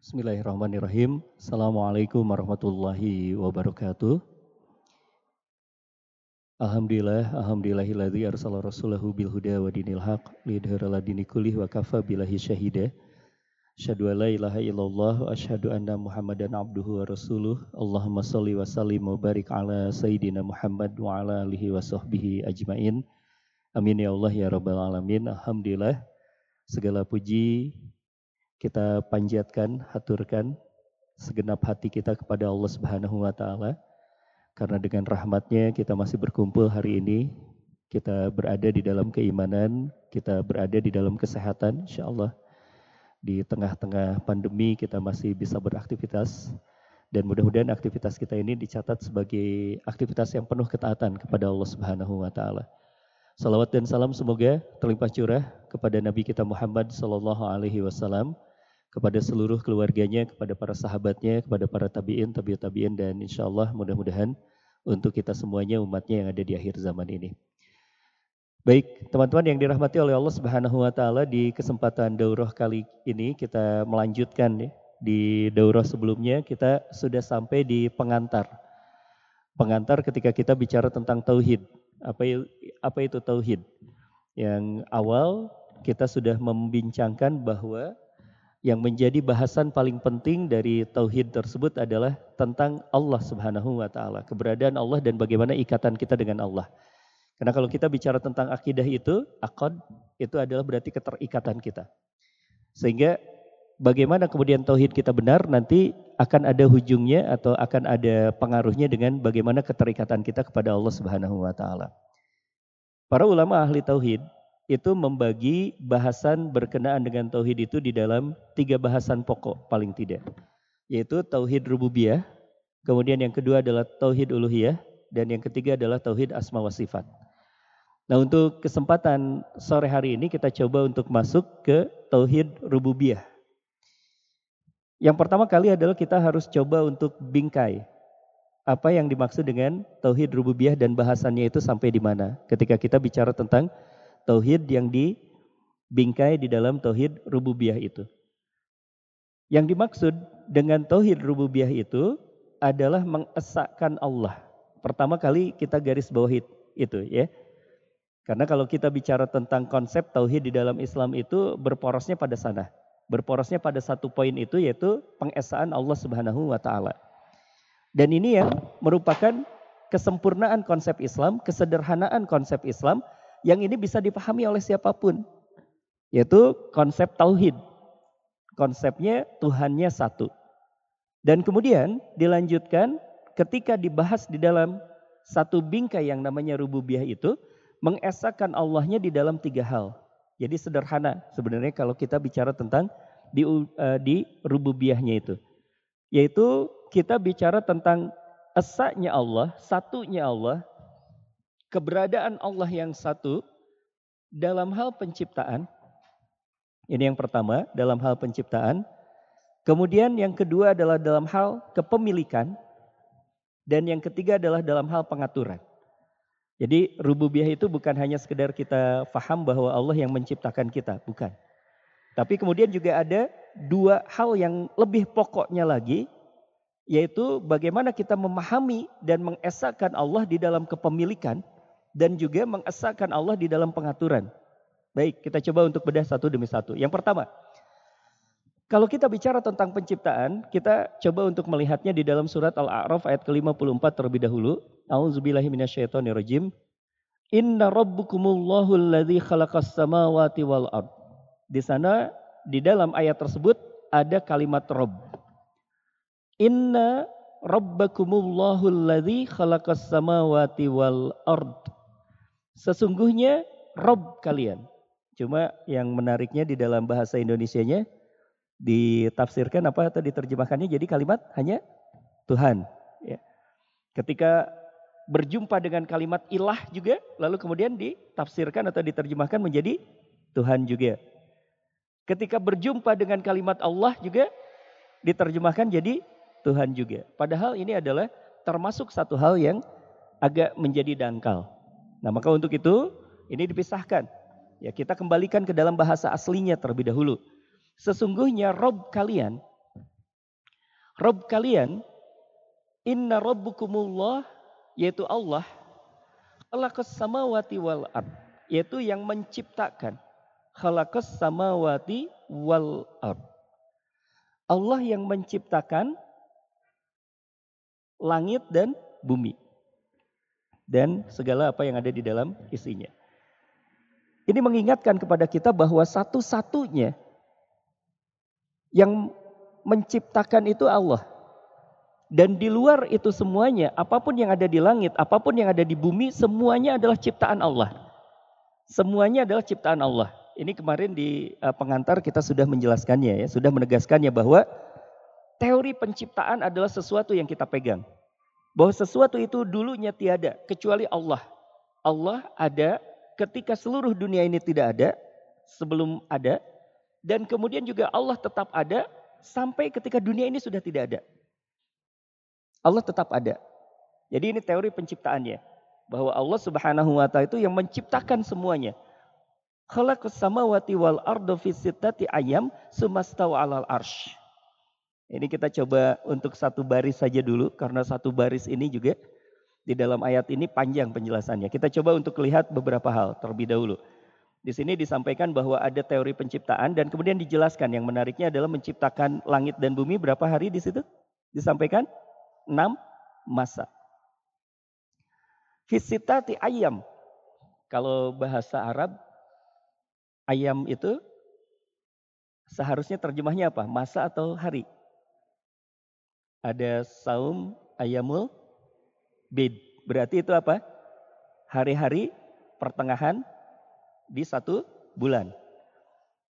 Bismillahirrahmanirrahim. Assalamualaikum warahmatullahi wabarakatuh. Alhamdulillah, alhamdulillahilladzi arsala rasulahu bil huda wa dinil haq lidhara dini kullih wa kafa billahi syahida. Asyhadu la ilaha illallah wa asyhadu anna Muhammadan abduhu wa rasuluh. Allahumma shalli wa sallim wa barik ala sayyidina Muhammad wa ala alihi wa sahbihi ajmain. Amin ya Allah ya rabbal alamin. Alhamdulillah segala puji kita panjatkan, haturkan segenap hati kita kepada Allah Subhanahu wa taala. Karena dengan rahmatnya kita masih berkumpul hari ini, kita berada di dalam keimanan, kita berada di dalam kesehatan, insya Allah. Di tengah-tengah pandemi kita masih bisa beraktivitas, dan mudah-mudahan aktivitas kita ini dicatat sebagai aktivitas yang penuh ketaatan kepada Allah Subhanahu wa taala. Salawat dan salam semoga terlimpah curah kepada Nabi kita Muhammad sallallahu alaihi wasallam kepada seluruh keluarganya, kepada para sahabatnya, kepada para tabiin, tabiut tabiin, dan insya Allah mudah-mudahan untuk kita semuanya umatnya yang ada di akhir zaman ini. Baik, teman-teman yang dirahmati oleh Allah Subhanahu wa taala di kesempatan daurah kali ini kita melanjutkan ya. Di daurah sebelumnya kita sudah sampai di pengantar. Pengantar ketika kita bicara tentang tauhid. Apa apa itu tauhid? Yang awal kita sudah membincangkan bahwa yang menjadi bahasan paling penting dari tauhid tersebut adalah tentang Allah Subhanahu wa taala, keberadaan Allah dan bagaimana ikatan kita dengan Allah. Karena kalau kita bicara tentang akidah itu, akad itu adalah berarti keterikatan kita. Sehingga bagaimana kemudian tauhid kita benar nanti akan ada hujungnya atau akan ada pengaruhnya dengan bagaimana keterikatan kita kepada Allah Subhanahu wa taala. Para ulama ahli tauhid itu membagi bahasan berkenaan dengan tauhid itu di dalam tiga bahasan pokok paling tidak. Yaitu tauhid rububiyah, kemudian yang kedua adalah tauhid uluhiyah, dan yang ketiga adalah tauhid asma wa sifat. Nah untuk kesempatan sore hari ini kita coba untuk masuk ke tauhid rububiyah. Yang pertama kali adalah kita harus coba untuk bingkai apa yang dimaksud dengan tauhid rububiyah dan bahasannya itu sampai di mana ketika kita bicara tentang tauhid yang dibingkai di dalam tauhid rububiyah itu. Yang dimaksud dengan tauhid rububiyah itu adalah mengesahkan Allah. Pertama kali kita garis bawahi itu ya. Karena kalau kita bicara tentang konsep tauhid di dalam Islam itu berporosnya pada sana. Berporosnya pada satu poin itu yaitu pengesaan Allah Subhanahu wa taala. Dan ini yang merupakan kesempurnaan konsep Islam, kesederhanaan konsep Islam yang ini bisa dipahami oleh siapa pun. Yaitu konsep tauhid. Konsepnya Tuhannya satu. Dan kemudian dilanjutkan ketika dibahas di dalam satu bingkai yang namanya rububiyah itu, mengesahkan Allahnya di dalam tiga hal. Jadi sederhana sebenarnya kalau kita bicara tentang di, uh, di rububiyahnya itu. Yaitu kita bicara tentang esaknya Allah, satunya Allah, keberadaan Allah yang satu dalam hal penciptaan. Ini yang pertama, dalam hal penciptaan. Kemudian yang kedua adalah dalam hal kepemilikan. Dan yang ketiga adalah dalam hal pengaturan. Jadi rububiyah itu bukan hanya sekedar kita faham bahwa Allah yang menciptakan kita, bukan. Tapi kemudian juga ada dua hal yang lebih pokoknya lagi, yaitu bagaimana kita memahami dan mengesahkan Allah di dalam kepemilikan dan juga mengesahkan Allah di dalam pengaturan. Baik, kita coba untuk bedah satu demi satu. Yang pertama, kalau kita bicara tentang penciptaan, kita coba untuk melihatnya di dalam surat Al-A'raf ayat ke-54 terlebih dahulu. A'udzubillahi minasyaitonirrajim. Inna rabbukumullahu alladzi khalaqas samawati wal ard. Di sana di dalam ayat tersebut ada kalimat Rabb. Inna rabbakumullahu alladzi khalaqas samawati wal ard. Sesungguhnya Rob kalian. Cuma yang menariknya di dalam bahasa Indonesianya ditafsirkan apa atau diterjemahkannya jadi kalimat hanya Tuhan. Ya. Ketika berjumpa dengan kalimat ilah juga, lalu kemudian ditafsirkan atau diterjemahkan menjadi Tuhan juga. Ketika berjumpa dengan kalimat Allah juga diterjemahkan jadi Tuhan juga. Padahal ini adalah termasuk satu hal yang agak menjadi dangkal. Nah, maka untuk itu ini dipisahkan. Ya, kita kembalikan ke dalam bahasa aslinya terlebih dahulu. Sesungguhnya Rob kalian Rob kalian, inna rabbukumullah, yaitu Allah, khalaqas samawati wal ard, yaitu yang menciptakan. Khalaqas samawati wal ard. Allah yang menciptakan langit dan bumi. Dan segala apa yang ada di dalam isinya. Ini mengingatkan kepada kita bahwa satu-satunya yang menciptakan itu Allah. Dan di luar itu semuanya, apa pun yang ada di langit, apa pun yang ada di bumi, semuanya adalah ciptaan Allah. Semuanya adalah ciptaan Allah. Ini kemarin di uh, pengantar kita sudah menjelaskannya ya, sudah menegaskannya bahwa teori penciptaan adalah sesuatu yang kita pegang. Bahwa sesuatu itu dulunya tiada kecuali Allah. Allah ada ketika seluruh dunia ini tidak ada, sebelum ada, dan kemudian juga Allah tetap ada sampai ketika dunia ini sudah tidak ada. Allah tetap ada. Jadi ini teori penciptaannya. Bahwa Allah subhanahu wa ta'ala itu yang menciptakan semuanya. Khalaqas samawati wal ardo fi ayam sumastawa alal arsh. Ini kita coba untuk satu baris saja dulu karena satu baris ini juga di dalam ayat ini panjang penjelasannya. Kita coba untuk lihat beberapa hal terlebih dahulu. Di sini disampaikan bahwa ada teori penciptaan dan kemudian dijelaskan yang menariknya adalah menciptakan langit dan bumi berapa hari di situ? Disampaikan enam masa. Visitati ayam. Kalau bahasa Arab, ayam itu seharusnya terjemahnya apa? Masa atau hari? Ada saum ayamul bid. Berarti itu apa? Hari-hari pertengahan di satu bulan.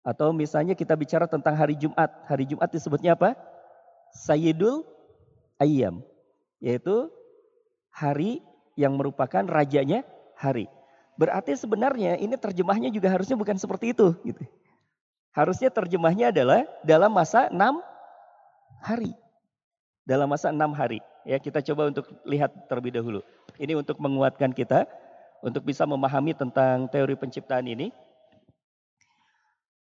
Atau misalnya kita bicara tentang hari Jumat. Hari Jumat disebutnya apa? Sayyidul ayam, yaitu hari yang merupakan rajanya hari. Berarti sebenarnya ini terjemahnya juga harusnya bukan seperti itu. Gitu. Harusnya terjemahnya adalah dalam masa enam hari. Dalam masa enam hari. Ya kita coba untuk lihat terlebih dahulu. Ini untuk menguatkan kita untuk bisa memahami tentang teori penciptaan ini.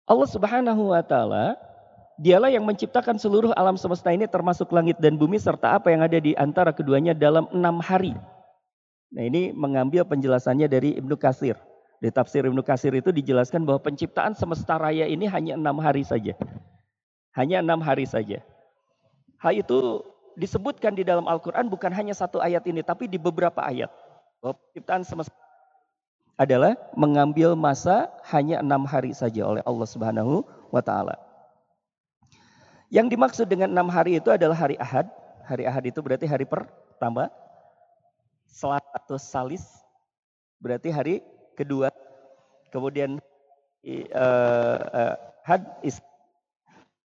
Allah Subhanahu wa taala Dialah yang menciptakan seluruh alam semesta ini termasuk langit dan bumi serta apa yang ada di antara keduanya dalam enam hari. Nah ini mengambil penjelasannya dari Ibnu Kasir. Di tafsir Ibnu Kasir itu dijelaskan bahwa penciptaan semesta raya ini hanya enam hari saja. Hanya enam hari saja. Hal itu disebutkan di dalam Al-Quran bukan hanya satu ayat ini, tapi di beberapa ayat. Bahwa penciptaan semesta adalah mengambil masa hanya enam hari saja oleh Allah Subhanahu wa Ta'ala. Yang dimaksud dengan enam hari itu adalah hari Ahad. Hari Ahad itu berarti hari pertama. Selat atau salis berarti hari kedua. Kemudian uh, uh, had is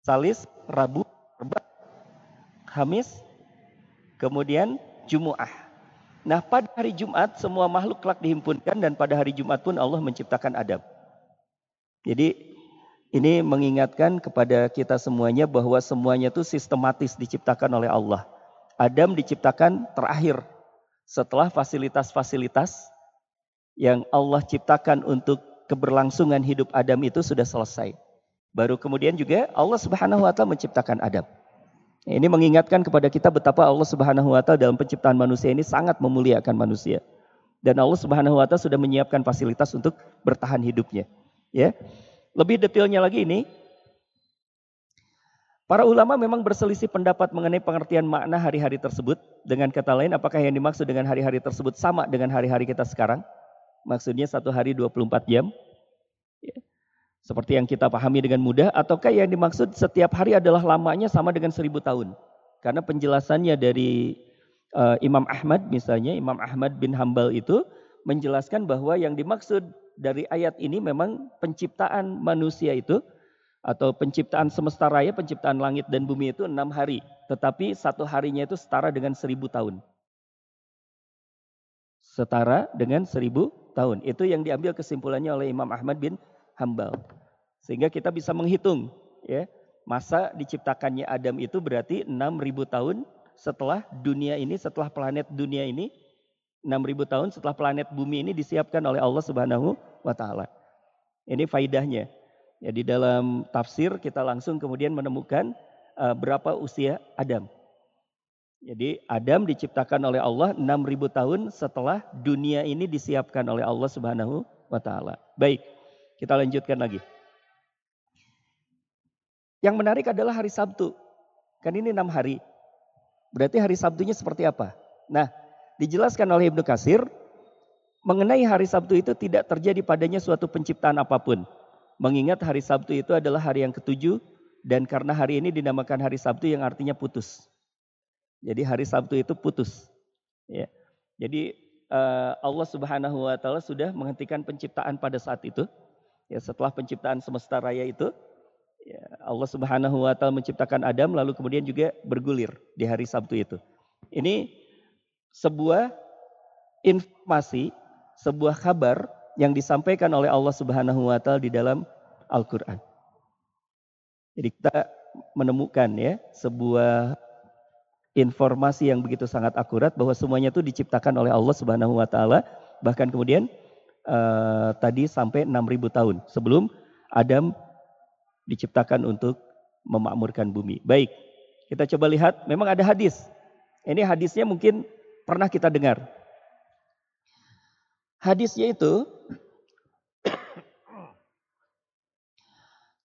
salis, Rabu, Reba, Hamis, kemudian Jumu'ah. Nah pada hari Jumat semua makhluk kelak dihimpunkan dan pada hari Jumat pun Allah menciptakan Adam. Jadi ini mengingatkan kepada kita semuanya bahwa semuanya itu sistematis diciptakan oleh Allah. Adam diciptakan terakhir setelah fasilitas-fasilitas yang Allah ciptakan untuk keberlangsungan hidup Adam itu sudah selesai. Baru kemudian juga Allah Subhanahu wa taala menciptakan Adam. Ini mengingatkan kepada kita betapa Allah Subhanahu wa taala dalam penciptaan manusia ini sangat memuliakan manusia. Dan Allah Subhanahu wa taala sudah menyiapkan fasilitas untuk bertahan hidupnya. Ya. Lebih detailnya lagi ini, para ulama memang berselisih pendapat mengenai pengertian makna hari-hari tersebut. Dengan kata lain, apakah yang dimaksud dengan hari-hari tersebut sama dengan hari-hari kita sekarang? Maksudnya satu hari 24 jam. Seperti yang kita pahami dengan mudah. Ataukah yang dimaksud setiap hari adalah lamanya sama dengan seribu tahun? Karena penjelasannya dari uh, Imam Ahmad misalnya, Imam Ahmad bin Hambal itu menjelaskan bahwa yang dimaksud dari ayat ini memang penciptaan manusia itu atau penciptaan semesta raya, penciptaan langit dan bumi itu enam hari. Tetapi satu harinya itu setara dengan seribu tahun. Setara dengan seribu tahun. Itu yang diambil kesimpulannya oleh Imam Ahmad bin Hambal. Sehingga kita bisa menghitung ya masa diciptakannya Adam itu berarti enam ribu tahun setelah dunia ini, setelah planet dunia ini 6000 tahun setelah planet bumi ini disiapkan oleh Allah Subhanahu wa taala. Ini faidahnya. Ya di dalam tafsir kita langsung kemudian menemukan uh, berapa usia Adam. Jadi Adam diciptakan oleh Allah 6000 tahun setelah dunia ini disiapkan oleh Allah Subhanahu wa taala. Baik, kita lanjutkan lagi. Yang menarik adalah hari Sabtu. Kan ini enam hari. Berarti hari Sabtunya seperti apa? Nah, dijelaskan oleh Ibnu Kasir, mengenai hari Sabtu itu tidak terjadi padanya suatu penciptaan apa pun. Mengingat hari Sabtu itu adalah hari yang ketujuh dan karena hari ini dinamakan hari Sabtu yang artinya putus. Jadi hari Sabtu itu putus. Ya. Jadi uh, Allah Subhanahu wa taala sudah menghentikan penciptaan pada saat itu. Ya, setelah penciptaan semesta raya itu, ya, Allah Subhanahu wa taala menciptakan Adam lalu kemudian juga bergulir di hari Sabtu itu. Ini sebuah informasi, sebuah kabar yang disampaikan oleh Allah Subhanahu wa taala di dalam Al-Qur'an. Jadi kita menemukan ya sebuah informasi yang begitu sangat akurat bahwa semuanya itu diciptakan oleh Allah Subhanahu wa taala bahkan kemudian uh, tadi sampai 6000 tahun sebelum Adam diciptakan untuk memakmurkan bumi. Baik, kita coba lihat memang ada hadis. Ini hadisnya mungkin pernah kita dengar. Hadisnya itu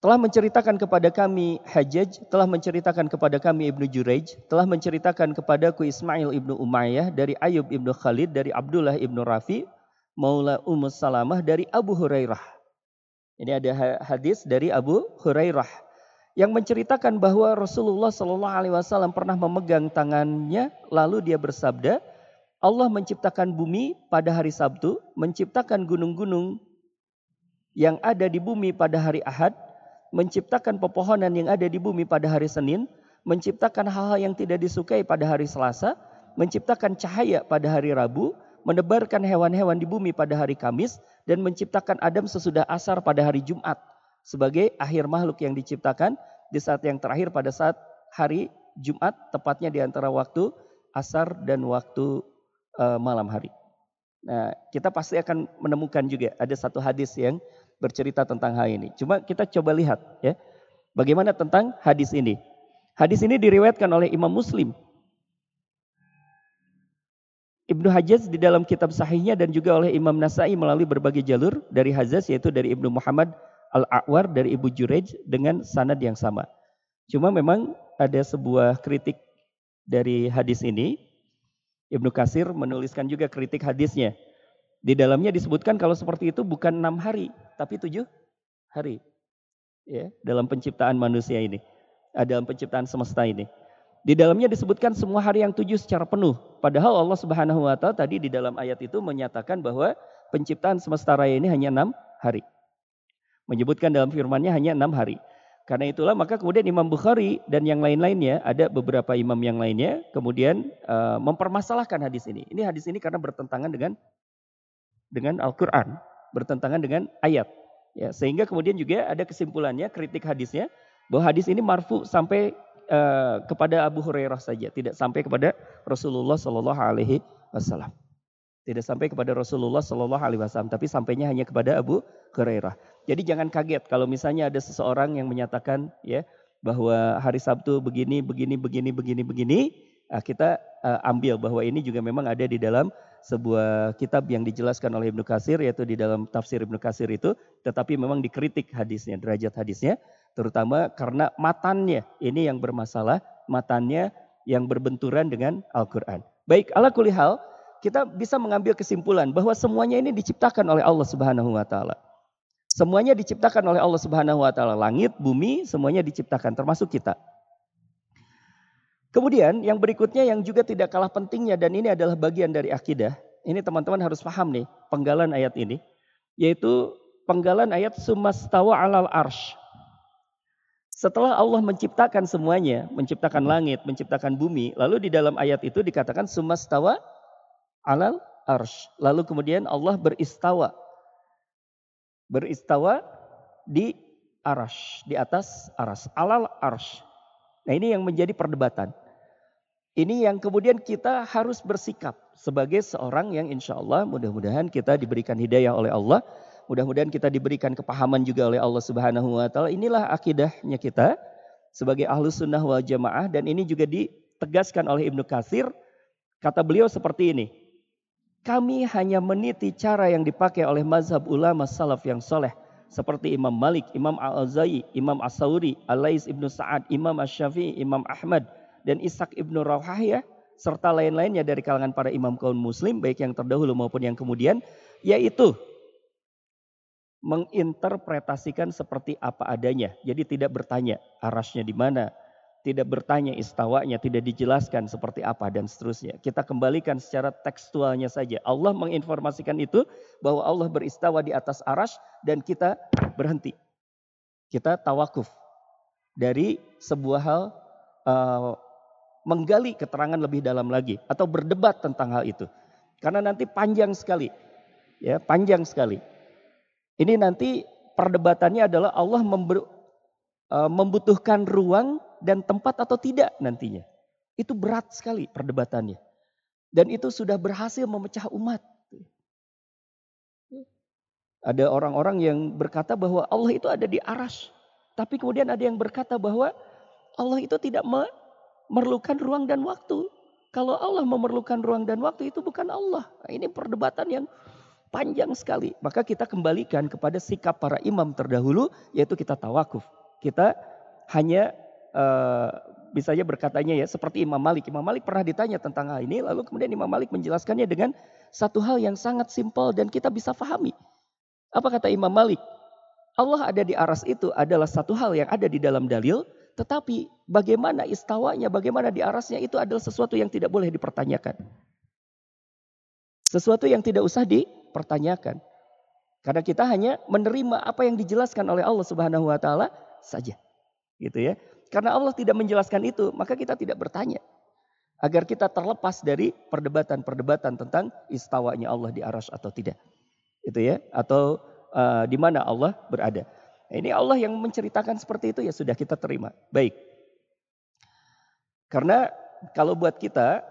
telah menceritakan kepada kami Hajjaj, telah menceritakan kepada kami Ibnu Jurayj, telah menceritakan kepadaku Ismail Ibnu Umayyah dari Ayub Ibnu Khalid, dari Abdullah Ibnu Rafi, Maula Ummu Salamah dari Abu Hurairah. Ini ada hadis dari Abu Hurairah yang menceritakan bahwa Rasulullah Shallallahu Alaihi Wasallam pernah memegang tangannya, lalu dia bersabda, Allah menciptakan bumi pada hari Sabtu, menciptakan gunung-gunung yang ada di bumi pada hari Ahad, menciptakan pepohonan yang ada di bumi pada hari Senin, menciptakan hal-hal yang tidak disukai pada hari Selasa, menciptakan cahaya pada hari Rabu, menebarkan hewan-hewan di bumi pada hari Kamis, dan menciptakan Adam sesudah asar pada hari Jumat sebagai akhir makhluk yang diciptakan di saat yang terakhir pada saat hari Jumat, tepatnya di antara waktu asar dan waktu uh, malam hari. Nah, kita pasti akan menemukan juga ada satu hadis yang bercerita tentang hal ini. Cuma kita coba lihat ya. Bagaimana tentang hadis ini? Hadis ini diriwayatkan oleh Imam Muslim. Ibnu Hajjaz di dalam kitab sahihnya dan juga oleh Imam Nasai melalui berbagai jalur dari Hajjaz yaitu dari Ibnu Muhammad Al-A'war dari Ibu Jurej dengan sanad yang sama. Cuma memang ada sebuah kritik dari hadis ini. Ibnu Kasir menuliskan juga kritik hadisnya. Di dalamnya disebutkan kalau seperti itu bukan enam hari, tapi tujuh hari. Ya, dalam penciptaan manusia ini. Ah, dalam penciptaan semesta ini. Di dalamnya disebutkan semua hari yang tujuh secara penuh. Padahal Allah Subhanahu wa taala tadi di dalam ayat itu menyatakan bahwa penciptaan semesta raya ini hanya enam hari. Menyebutkan dalam firman-Nya hanya enam hari. Karena itulah maka kemudian Imam Bukhari dan yang lain-lainnya ada beberapa imam yang lainnya kemudian uh, mempermasalahkan hadis ini. Ini hadis ini karena bertentangan dengan dengan Al-Quran, bertentangan dengan ayat. Ya, sehingga kemudian juga ada kesimpulannya, kritik hadisnya, bahwa hadis ini marfu sampai uh, kepada Abu Hurairah saja, tidak sampai kepada Rasulullah Shallallahu Alaihi Wasallam. Tidak sampai kepada Rasulullah Shallallahu Alaihi Wasallam, tapi sampainya hanya kepada Abu Hurairah. Jadi jangan kaget kalau misalnya ada seseorang yang menyatakan ya bahwa hari Sabtu begini, begini, begini, begini, begini, nah, kita uh, ambil bahwa ini juga memang ada di dalam sebuah kitab yang dijelaskan oleh Ibnu Kasir yaitu di dalam tafsir Ibnu Kasir itu tetapi memang dikritik hadisnya derajat hadisnya terutama karena matannya ini yang bermasalah matannya yang berbenturan dengan Al-Qur'an. Baik, ala kulihal kita bisa mengambil kesimpulan bahwa semuanya ini diciptakan oleh Allah Subhanahu wa taala. Semuanya diciptakan oleh Allah Subhanahu wa taala. Langit, bumi, semuanya diciptakan termasuk kita. Kemudian yang berikutnya yang juga tidak kalah pentingnya dan ini adalah bagian dari akidah. Ini teman-teman harus paham nih penggalan ayat ini. Yaitu penggalan ayat sumastawa alal arsh. Setelah Allah menciptakan semuanya, menciptakan langit, menciptakan bumi, lalu di dalam ayat itu dikatakan sumastawa alal arsh. Lalu kemudian Allah beristawa. Beristawa di arash, di atas aras, alal arsh. Nah ini yang menjadi perdebatan. Ini yang kemudian kita harus bersikap sebagai seorang yang insya Allah mudah-mudahan kita diberikan hidayah oleh Allah. Mudah-mudahan kita diberikan kepahaman juga oleh Allah Subhanahu wa taala. Inilah akidahnya kita sebagai ahlus sunnah wal jamaah dan ini juga ditegaskan oleh Ibnu Katsir. Kata beliau seperti ini. Kami hanya meniti cara yang dipakai oleh mazhab ulama salaf yang soleh. Seperti Imam Malik, Imam Al-Azai, Imam As-Sawri, Al-Lais Ibnu Sa'ad, Imam Ash-Syafi'i, Imam Ahmad, dan Ishaq Ibnu Rawhahiyah, serta lain-lainnya dari kalangan para imam kaum muslim, baik yang terdahulu maupun yang kemudian, yaitu menginterpretasikan seperti apa adanya. Jadi tidak bertanya arasnya di mana, tidak bertanya istawanya, tidak dijelaskan seperti apa dan seterusnya. Kita kembalikan secara tekstualnya saja. Allah menginformasikan itu bahwa Allah beristawa di atas arash dan kita berhenti. Kita tawakuf dari sebuah hal uh, menggali keterangan lebih dalam lagi atau berdebat tentang hal itu. Karena nanti panjang sekali. Ya, panjang sekali. Ini nanti perdebatannya adalah Allah uh, membutuhkan ruang dan tempat atau tidak nantinya. Itu berat sekali perdebatannya. Dan itu sudah berhasil memecah umat. Ada orang-orang yang berkata bahwa Allah itu ada di aras. Tapi kemudian ada yang berkata bahwa Allah itu tidak memerlukan ruang dan waktu. Kalau Allah memerlukan ruang dan waktu itu bukan Allah. Nah, ini perdebatan yang panjang sekali. Maka kita kembalikan kepada sikap para imam terdahulu yaitu kita tawakuf. Kita hanya uh, bisa saja berkatanya ya seperti Imam Malik. Imam Malik pernah ditanya tentang hal ini, lalu kemudian Imam Malik menjelaskannya dengan satu hal yang sangat simpel dan kita bisa fahami. Apa kata Imam Malik? Allah ada di aras itu adalah satu hal yang ada di dalam dalil, tetapi bagaimana istawanya, bagaimana di arasnya itu adalah sesuatu yang tidak boleh dipertanyakan. Sesuatu yang tidak usah dipertanyakan. Karena kita hanya menerima apa yang dijelaskan oleh Allah Subhanahu wa taala saja. Gitu ya. Karena Allah tidak menjelaskan itu, maka kita tidak bertanya. Agar kita terlepas dari perdebatan-perdebatan tentang istawanya Allah di aras atau tidak. Itu ya, atau uh, di mana Allah berada. Nah, ini Allah yang menceritakan seperti itu ya sudah kita terima. Baik. Karena kalau buat kita,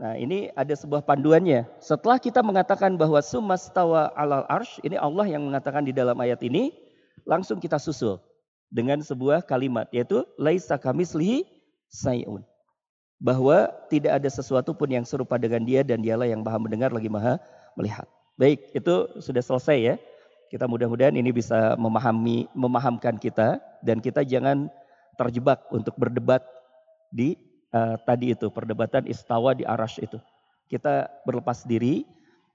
nah ini ada sebuah panduannya. Setelah kita mengatakan bahwa sumastawa alal arsh, ini Allah yang mengatakan di dalam ayat ini, langsung kita susul dengan sebuah kalimat yaitu laisa kamislihi sayun. Bahwa tidak ada sesuatu pun yang serupa dengan dia dan dialah yang maha mendengar lagi maha melihat. Baik, itu sudah selesai ya. Kita mudah-mudahan ini bisa memahami memahamkan kita dan kita jangan terjebak untuk berdebat di uh, tadi itu perdebatan istawa di arash itu. Kita berlepas diri,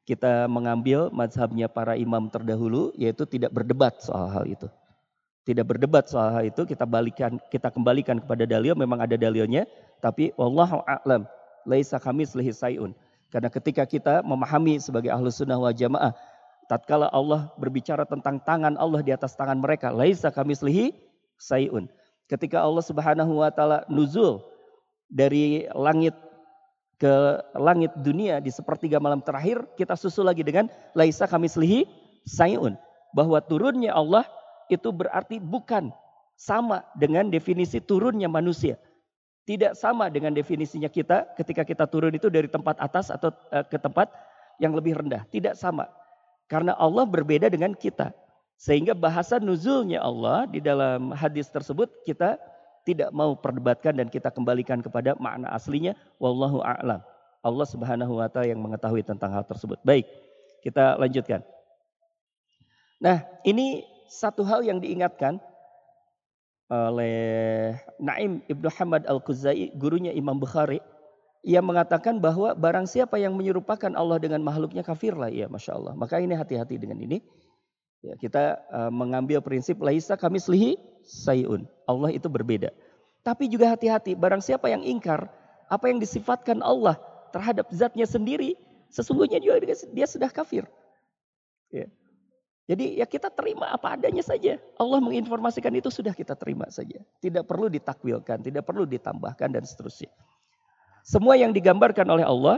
kita mengambil mazhabnya para imam terdahulu yaitu tidak berdebat soal hal itu tidak berdebat soal hal itu, kita balikan, kita kembalikan kepada dalil, memang ada dalilnya, tapi wallahu a'lam, laisa kami sayun. Karena ketika kita memahami sebagai ahlu sunnah wal jamaah, tatkala Allah berbicara tentang tangan Allah di atas tangan mereka, laisa kami sayun. Ketika Allah subhanahu wa ta'ala nuzul dari langit ke langit dunia di sepertiga malam terakhir, kita susul lagi dengan laisa kami sayun. Bahwa turunnya Allah itu berarti bukan sama dengan definisi turunnya manusia. Tidak sama dengan definisinya kita ketika kita turun itu dari tempat atas atau uh, ke tempat yang lebih rendah. Tidak sama. Karena Allah berbeda dengan kita. Sehingga bahasa nuzulnya Allah di dalam hadis tersebut kita tidak mau perdebatkan dan kita kembalikan kepada makna aslinya. Wallahu a'lam. Allah subhanahu wa ta'ala yang mengetahui tentang hal tersebut. Baik, kita lanjutkan. Nah ini satu hal yang diingatkan oleh Naim Ibnu Hamad Al-Khuzai, gurunya Imam Bukhari, ia mengatakan bahwa barang siapa yang menyerupakan Allah dengan makhluknya kafirlah. Ya, Masya Allah. Maka ini hati-hati dengan ini. Ya, kita uh, mengambil prinsip laisa kami selihi sayun. Allah itu berbeda. Tapi juga hati-hati, barang siapa yang ingkar apa yang disifatkan Allah terhadap zatnya sendiri, sesungguhnya juga dia sudah kafir. Ya. Jadi ya kita terima apa adanya saja. Allah menginformasikan itu sudah kita terima saja. Tidak perlu ditakwilkan, tidak perlu ditambahkan dan seterusnya. Semua yang digambarkan oleh Allah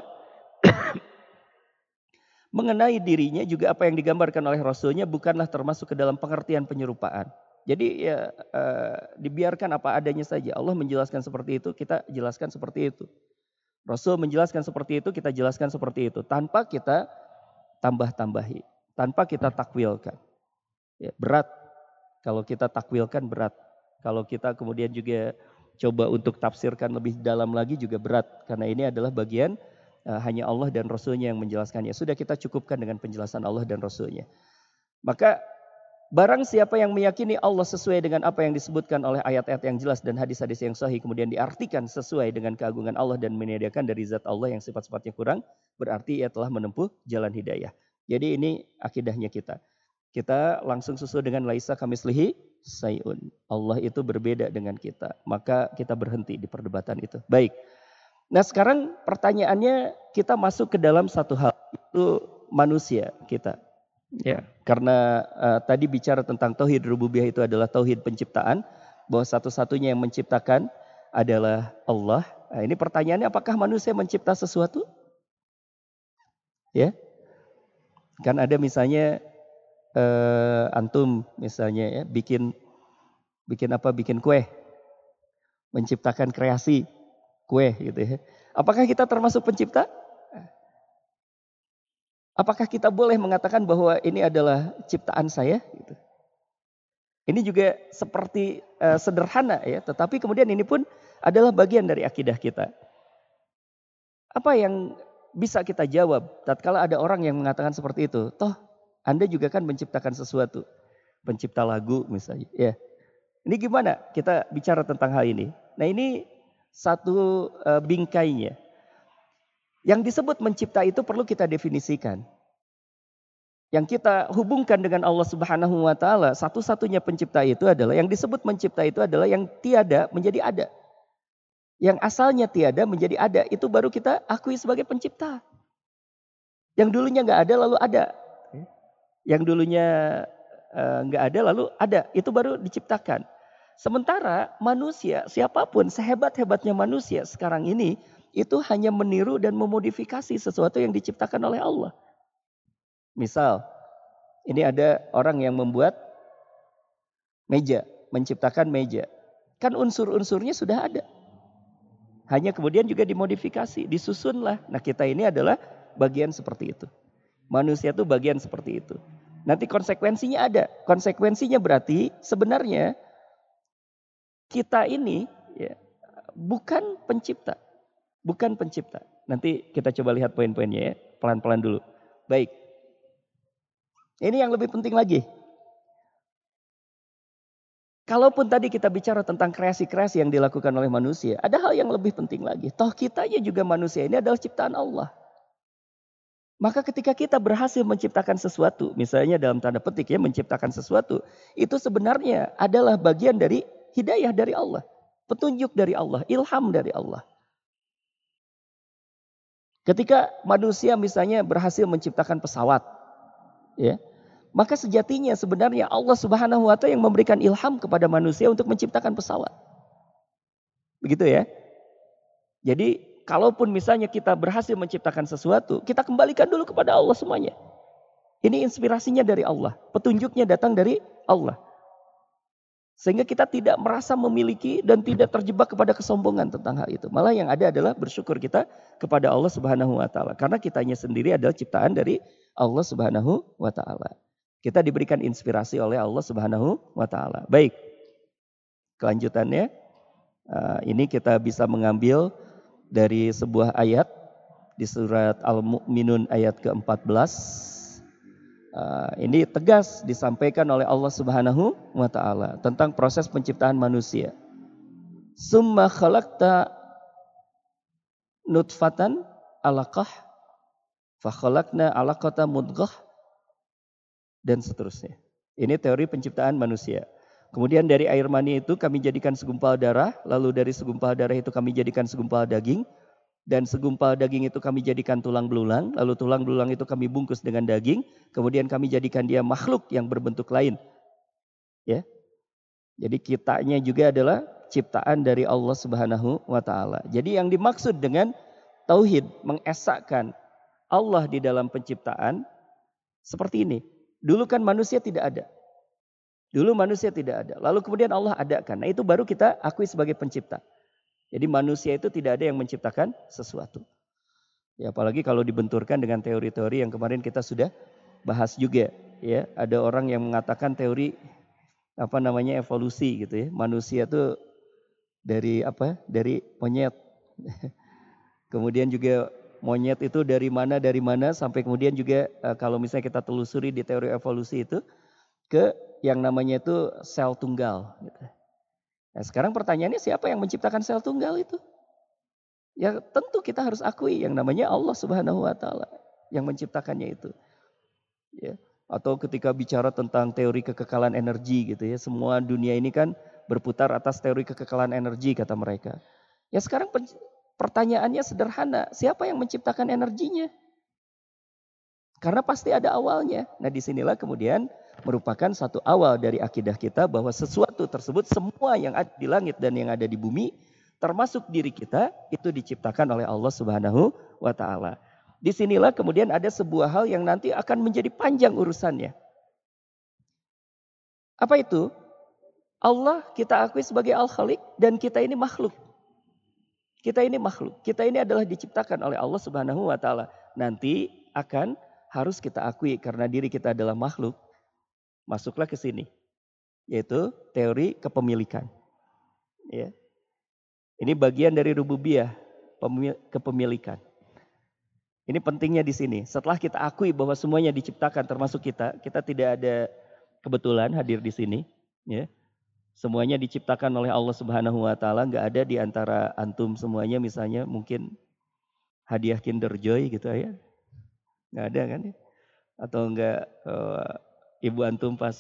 mengenai dirinya juga apa yang digambarkan oleh Rasulnya bukanlah termasuk ke dalam pengertian penyerupaan. Jadi ya uh, dibiarkan apa adanya saja. Allah menjelaskan seperti itu, kita jelaskan seperti itu. Rasul menjelaskan seperti itu, kita jelaskan seperti itu. Tanpa kita tambah-tambahi tanpa kita takwilkan. Ya, berat. Kalau kita takwilkan berat. Kalau kita kemudian juga coba untuk tafsirkan lebih dalam lagi juga berat. Karena ini adalah bagian hanya Allah dan Rasulnya yang menjelaskannya. Sudah kita cukupkan dengan penjelasan Allah dan Rasulnya. Maka Barang siapa yang meyakini Allah sesuai dengan apa yang disebutkan oleh ayat-ayat yang jelas dan hadis-hadis yang sahih kemudian diartikan sesuai dengan keagungan Allah dan menyediakan dari zat Allah yang sifat-sifatnya kurang, berarti ia telah menempuh jalan hidayah. Jadi ini akidahnya kita. Kita langsung sesuai dengan laisa kamislihi sayun. Allah itu berbeda dengan kita. Maka kita berhenti di perdebatan itu. Baik. Nah sekarang pertanyaannya kita masuk ke dalam satu hal. Itu manusia kita. Ya, karena uh, tadi bicara tentang tauhid rububiyah itu adalah tauhid penciptaan, bahwa satu-satunya yang menciptakan adalah Allah. Nah, ini pertanyaannya apakah manusia mencipta sesuatu? Ya. Kan ada misalnya uh, antum misalnya ya bikin bikin apa? Bikin kue. Menciptakan kreasi kue gitu ya. Apakah kita termasuk pencipta? Apakah kita boleh mengatakan bahwa ini adalah ciptaan saya? Gitu. Ini juga seperti uh, sederhana ya, tetapi kemudian ini pun adalah bagian dari akidah kita. Apa yang bisa kita jawab tatkala ada orang yang mengatakan seperti itu? Toh Anda juga kan menciptakan sesuatu, pencipta lagu misalnya, ya. Ini gimana kita bicara tentang hal ini? Nah, ini satu uh, bingkainya. Yang disebut mencipta itu perlu kita definisikan. Yang kita hubungkan dengan Allah Subhanahu wa taala, satu-satunya pencipta itu adalah yang disebut mencipta itu adalah yang tiada menjadi ada. Yang asalnya tiada menjadi ada, itu baru kita akui sebagai pencipta. Yang dulunya nggak ada lalu ada. Yang dulunya eh, nggak ada lalu ada, itu baru diciptakan. Sementara manusia, siapa pun sehebat-hebatnya manusia sekarang ini, itu hanya meniru dan memodifikasi sesuatu yang diciptakan oleh Allah. Misal, ini ada orang yang membuat meja, menciptakan meja. Kan unsur-unsurnya sudah ada. Hanya kemudian juga dimodifikasi, disusunlah. Nah kita ini adalah bagian seperti itu. Manusia itu bagian seperti itu. Nanti konsekuensinya ada. Konsekuensinya berarti sebenarnya kita ini ya, bukan pencipta. Bukan pencipta. Nanti kita coba lihat poin-poinnya ya. Pelan-pelan dulu. Baik. Ini yang lebih penting lagi. Kalaupun tadi kita bicara tentang kreasi-kreasi yang dilakukan oleh manusia, ada hal yang lebih penting lagi. Toh kita juga manusia ini adalah ciptaan Allah. Maka ketika kita berhasil menciptakan sesuatu, misalnya dalam tanda petik ya menciptakan sesuatu, itu sebenarnya adalah bagian dari hidayah dari Allah, petunjuk dari Allah, ilham dari Allah. Ketika manusia misalnya berhasil menciptakan pesawat, ya, maka sejatinya sebenarnya Allah Subhanahu wa taala yang memberikan ilham kepada manusia untuk menciptakan pesawat. Begitu ya. Jadi kalaupun misalnya kita berhasil menciptakan sesuatu, kita kembalikan dulu kepada Allah semuanya. Ini inspirasinya dari Allah, petunjuknya datang dari Allah. Sehingga kita tidak merasa memiliki dan tidak terjebak kepada kesombongan tentang hal itu. Malah yang ada adalah bersyukur kita kepada Allah Subhanahu wa taala karena kitanya sendiri adalah ciptaan dari Allah Subhanahu wa taala. Kita diberikan inspirasi oleh Allah Subhanahu wa taala. Baik. Kelanjutannya uh, ini kita bisa mengambil dari sebuah ayat di surat Al-Mu'minun ayat ke-14 Uh, ini tegas disampaikan oleh Allah Subhanahu wa taala tentang proses penciptaan manusia. Summa khalaqta nutfatan alaqah fa khalaqna alaqata mudghah dan seterusnya. Ini teori penciptaan manusia. Kemudian dari air mani itu kami jadikan segumpal darah, lalu dari segumpal darah itu kami jadikan segumpal daging, dan segumpal daging itu kami jadikan tulang belulang, lalu tulang belulang itu kami bungkus dengan daging, kemudian kami jadikan dia makhluk yang berbentuk lain. Ya. Jadi kitanya juga adalah ciptaan dari Allah Subhanahu wa taala. Jadi yang dimaksud dengan tauhid mengesahkan Allah di dalam penciptaan seperti ini. Dulu kan manusia tidak ada. Dulu manusia tidak ada. Lalu kemudian Allah adakan. Nah itu baru kita akui sebagai pencipta. Jadi manusia itu tidak ada yang menciptakan sesuatu. Ya apalagi kalau dibenturkan dengan teori-teori yang kemarin kita sudah bahas juga ya. Ada orang yang mengatakan teori apa namanya evolusi gitu ya. Manusia tuh dari apa? Dari monyet. kemudian juga monyet itu dari mana dari mana sampai kemudian juga uh, kalau misalnya kita telusuri di teori evolusi itu ke yang namanya itu sel tunggal. Gitu. Nah, sekarang pertanyaannya siapa yang menciptakan sel tunggal itu? Ya tentu kita harus akui yang namanya Allah Subhanahu Wa Taala yang menciptakannya itu. Ya. Atau ketika bicara tentang teori kekekalan energi gitu ya, semua dunia ini kan berputar atas teori kekekalan energi kata mereka. Ya sekarang pertanyaannya sederhana, siapa yang menciptakan energinya? Karena pasti ada awalnya. Nah di sinilah kemudian merupakan satu awal dari akidah kita bahwa sesuatu tersebut semua yang ada di langit dan yang ada di bumi termasuk diri kita itu diciptakan oleh Allah Subhanahu wa taala. Di sinilah kemudian ada sebuah hal yang nanti akan menjadi panjang urusannya. Apa itu? Allah kita akui sebagai Al-Khaliq dan kita ini makhluk. Kita ini makhluk. Kita ini adalah diciptakan oleh Allah Subhanahu wa taala. Nanti akan harus kita akui karena diri kita adalah makhluk masuklah ke sini, yaitu teori kepemilikan. Ya. Ini bagian dari rububiyah, kepemilikan. Ini pentingnya di sini. Setelah kita akui bahwa semuanya diciptakan termasuk kita, kita tidak ada kebetulan hadir di sini, ya. Semuanya diciptakan oleh Allah Subhanahu wa taala, nggak ada di antara antum semuanya misalnya mungkin hadiah Kinder Joy gitu ya. Nggak ada kan ya? Atau enggak uh, ibu antum pas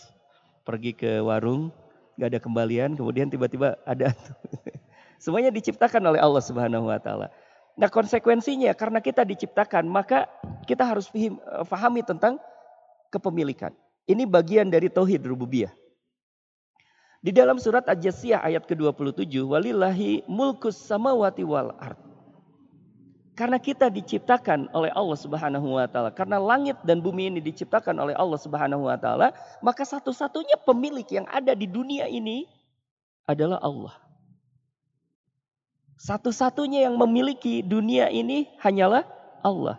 pergi ke warung, gak ada kembalian, kemudian tiba-tiba ada Semuanya diciptakan oleh Allah Subhanahu wa taala. Nah, konsekuensinya karena kita diciptakan, maka kita harus fahami tentang kepemilikan. Ini bagian dari tauhid rububiyah. Di dalam surat Aj-Jasiyah ayat ke-27, walillahi mulkus samawati wal ard. Karena kita diciptakan oleh Allah Subhanahu wa taala, karena langit dan bumi ini diciptakan oleh Allah Subhanahu wa taala, maka satu-satunya pemilik yang ada di dunia ini adalah Allah. Satu-satunya yang memiliki dunia ini hanyalah Allah.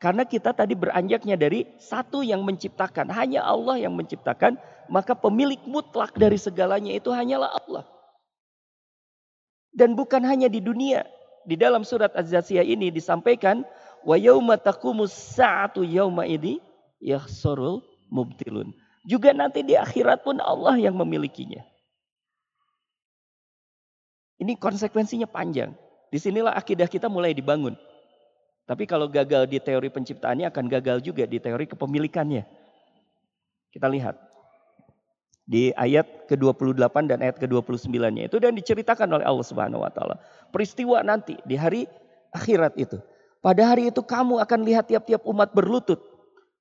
Karena kita tadi beranjaknya dari satu yang menciptakan, hanya Allah yang menciptakan, maka pemilik mutlak dari segalanya itu hanyalah Allah. Dan bukan hanya di dunia, di dalam surat Az-Zasiyah ini disampaikan wa yauma taqumus sa'atu yauma ini yahsurul mubtilun. Juga nanti di akhirat pun Allah yang memilikinya. Ini konsekuensinya panjang. Di sinilah akidah kita mulai dibangun. Tapi kalau gagal di teori penciptaannya akan gagal juga di teori kepemilikannya. Kita lihat di ayat ke-28 dan ayat ke-29-nya itu dan diceritakan oleh Allah Subhanahu wa taala. Peristiwa nanti di hari akhirat itu. Pada hari itu kamu akan lihat tiap-tiap umat berlutut.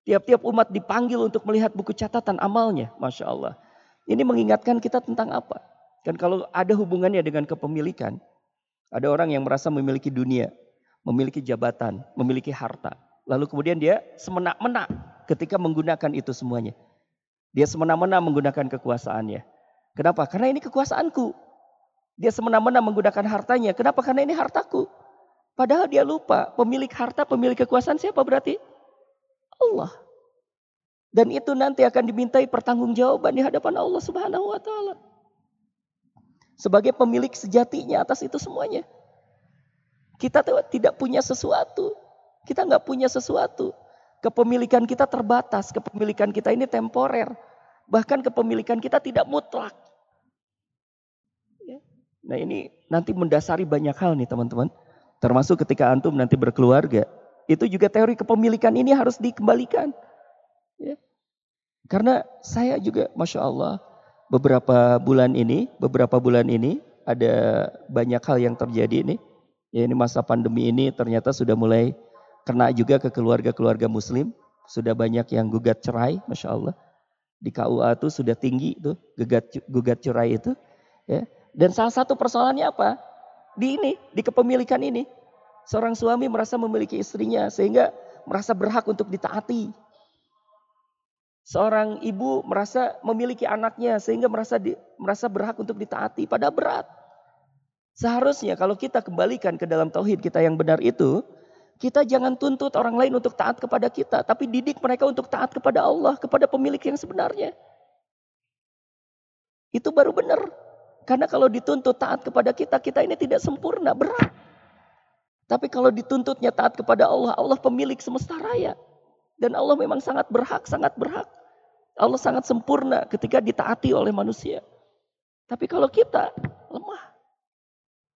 Tiap-tiap umat dipanggil untuk melihat buku catatan amalnya. Masya Allah. Ini mengingatkan kita tentang apa? Kan kalau ada hubungannya dengan kepemilikan. Ada orang yang merasa memiliki dunia. Memiliki jabatan. Memiliki harta. Lalu kemudian dia semena-mena ketika menggunakan itu semuanya. Dia semena-mena menggunakan kekuasaannya. Kenapa? Karena ini kekuasaanku. Dia semena-mena menggunakan hartanya. Kenapa? Karena ini hartaku. Padahal dia lupa, pemilik harta, pemilik kekuasaan siapa berarti? Allah. Dan itu nanti akan dimintai pertanggungjawaban di hadapan Allah Subhanahu wa taala. Sebagai pemilik sejatinya atas itu semuanya. Kita tidak punya sesuatu. Kita nggak punya sesuatu. Kepemilikan kita terbatas, kepemilikan kita ini temporer. Bahkan kepemilikan kita tidak mutlak. Nah ini nanti mendasari banyak hal nih teman-teman. Termasuk ketika antum nanti berkeluarga. Itu juga teori kepemilikan ini harus dikembalikan. Ya. Karena saya juga Masya Allah beberapa bulan ini, beberapa bulan ini ada banyak hal yang terjadi ini. Ya ini masa pandemi ini ternyata sudah mulai kena juga ke keluarga-keluarga muslim. Sudah banyak yang gugat cerai, Masya Allah. Di KUA itu sudah tinggi itu gugat, gugat cerai itu. Ya. Dan salah satu persoalannya apa? Di ini, di kepemilikan ini. Seorang suami merasa memiliki istrinya sehingga merasa berhak untuk ditaati. Seorang ibu merasa memiliki anaknya sehingga merasa di, merasa berhak untuk ditaati. Padahal berat. Seharusnya kalau kita kembalikan ke dalam tauhid kita yang benar itu, kita jangan tuntut orang lain untuk taat kepada kita, tapi didik mereka untuk taat kepada Allah, kepada pemilik yang sebenarnya. Itu baru benar. Karena kalau dituntut taat kepada kita, kita ini tidak sempurna, berat. Tapi kalau dituntutnya taat kepada Allah, Allah pemilik semesta raya. Dan Allah memang sangat berhak, sangat berhak. Allah sangat sempurna ketika ditaati oleh manusia. Tapi kalau kita lemah.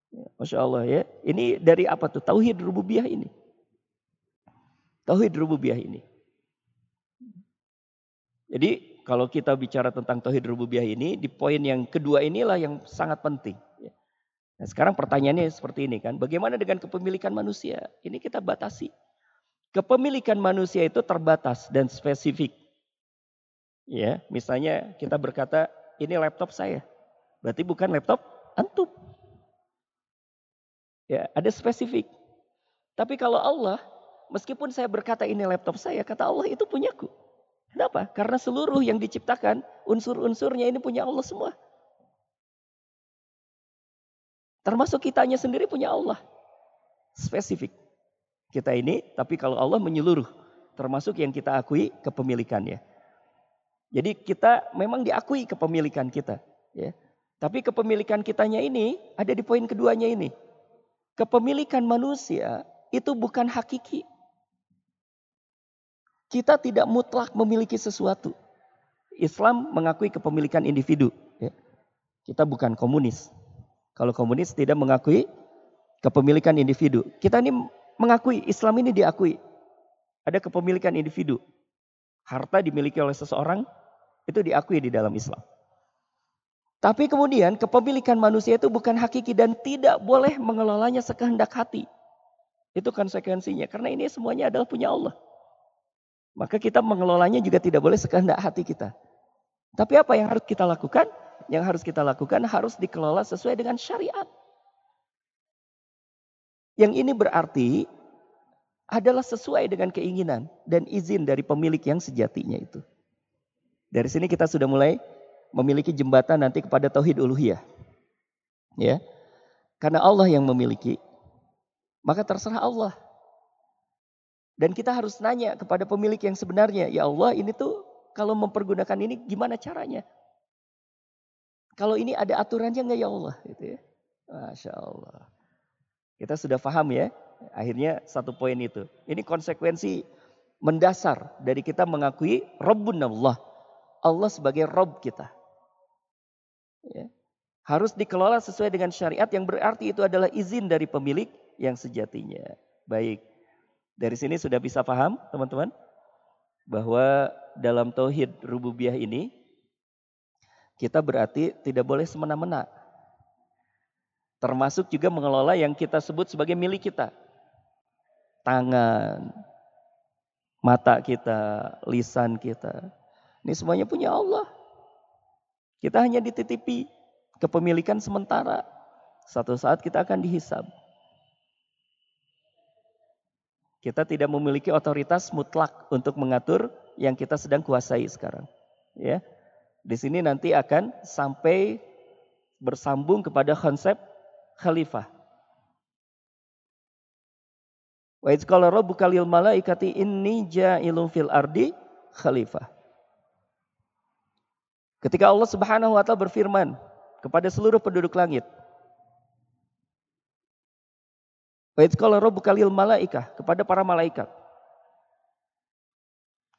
Ya, Masya Allah ya. Ini dari apa tuh? Tauhid rububiyah ini. Tauhid rububiyah ini. Jadi kalau kita bicara tentang tauhid rububiyah ini, di poin yang kedua inilah yang sangat penting. Ya. Nah, sekarang pertanyaannya seperti ini kan, bagaimana dengan kepemilikan manusia? Ini kita batasi. Kepemilikan manusia itu terbatas dan spesifik. Ya, misalnya kita berkata, ini laptop saya. Berarti bukan laptop antum. Ya, ada spesifik. Tapi kalau Allah meskipun saya berkata ini laptop saya, kata Allah itu punyaku. Kenapa? Karena seluruh yang diciptakan, unsur-unsurnya ini punya Allah semua. Termasuk kitanya sendiri punya Allah. Spesifik. Kita ini, tapi kalau Allah menyeluruh. Termasuk yang kita akui kepemilikannya. Jadi kita memang diakui kepemilikan kita. Ya. Tapi kepemilikan kitanya ini ada di poin keduanya ini. Kepemilikan manusia itu bukan hakiki. Kita tidak mutlak memiliki sesuatu. Islam mengakui kepemilikan individu. Ya. Kita bukan komunis. Kalau komunis tidak mengakui kepemilikan individu. Kita ini mengakui, Islam ini diakui. Ada kepemilikan individu. Harta dimiliki oleh seseorang, itu diakui di dalam Islam. Tapi kemudian kepemilikan manusia itu bukan hakiki dan tidak boleh mengelolanya sekehendak hati. Itu konsekuensinya. Karena ini semuanya adalah punya Allah. Maka kita mengelolanya juga tidak boleh sekehendak hati kita. Tapi apa yang harus kita lakukan? Yang harus kita lakukan harus dikelola sesuai dengan syariat. Yang ini berarti adalah sesuai dengan keinginan dan izin dari pemilik yang sejatinya itu. Dari sini kita sudah mulai memiliki jembatan nanti kepada tauhid uluhiyah. Ya. Karena Allah yang memiliki, maka terserah Allah dan kita harus nanya kepada pemilik yang sebenarnya, ya Allah ini tuh kalau mempergunakan ini gimana caranya? Kalau ini ada aturannya enggak ya Allah? Gitu ya. Masya Allah. Kita sudah paham ya, akhirnya satu poin itu. Ini konsekuensi mendasar dari kita mengakui Rabbun Allah. Allah sebagai Rob kita. Ya. Harus dikelola sesuai dengan syariat yang berarti itu adalah izin dari pemilik yang sejatinya. Baik. Dari sini sudah bisa paham teman-teman bahwa dalam tauhid rububiyah ini kita berarti tidak boleh semena-mena. Termasuk juga mengelola yang kita sebut sebagai milik kita. Tangan, mata kita, lisan kita. Ini semuanya punya Allah. Kita hanya dititipi kepemilikan sementara. Satu saat kita akan dihisab. Kita tidak memiliki otoritas mutlak untuk mengatur yang kita sedang kuasai sekarang. Ya. Di sini nanti akan sampai bersambung kepada konsep khalifah. Wa idz qala rabbuka lil malaikati inni ja'ilun fil ardi khalifah. Ketika Allah Subhanahu wa taala berfirman kepada seluruh penduduk langit, Wa qala rabbuka lil malaikah kepada para malaikat.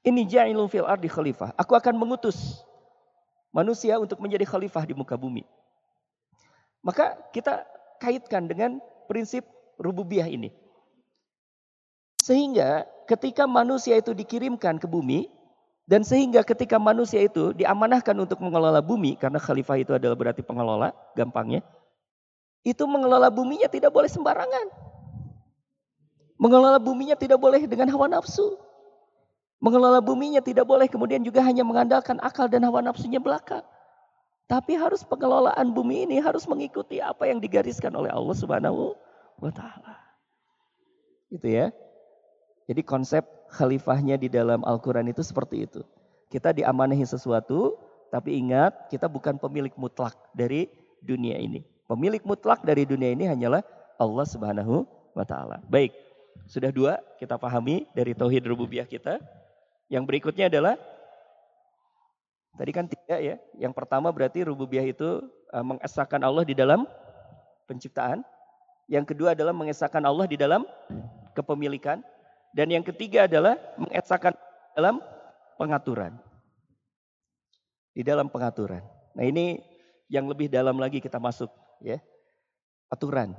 Ini ja'ilun fil ardi khalifah. Aku akan mengutus manusia untuk menjadi khalifah di muka bumi. Maka kita kaitkan dengan prinsip rububiyah ini. Sehingga ketika manusia itu dikirimkan ke bumi, dan sehingga ketika manusia itu diamanahkan untuk mengelola bumi, karena khalifah itu adalah berarti pengelola, gampangnya, itu mengelola buminya tidak boleh sembarangan. Mengelola buminya tidak boleh dengan hawa nafsu. Mengelola buminya tidak boleh kemudian juga hanya mengandalkan akal dan hawa nafsunya belaka. Tapi harus pengelolaan bumi ini harus mengikuti apa yang digariskan oleh Allah Subhanahu wa taala. Gitu ya. Jadi konsep khalifahnya di dalam Al-Qur'an itu seperti itu. Kita diamanahi sesuatu, tapi ingat kita bukan pemilik mutlak dari dunia ini. Pemilik mutlak dari dunia ini hanyalah Allah Subhanahu wa taala. Baik. Sudah dua kita pahami dari tauhid rububiyah kita. Yang berikutnya adalah tadi kan tiga Ya, ya. Yang pertama berarti rububiyah itu uh, mengesahkan Allah di dalam penciptaan. Yang kedua adalah mengesahkan Allah di dalam kepemilikan. Dan yang ketiga adalah mengesahkan dalam pengaturan. Di dalam pengaturan. Nah ini yang lebih dalam lagi kita masuk ya. Aturan.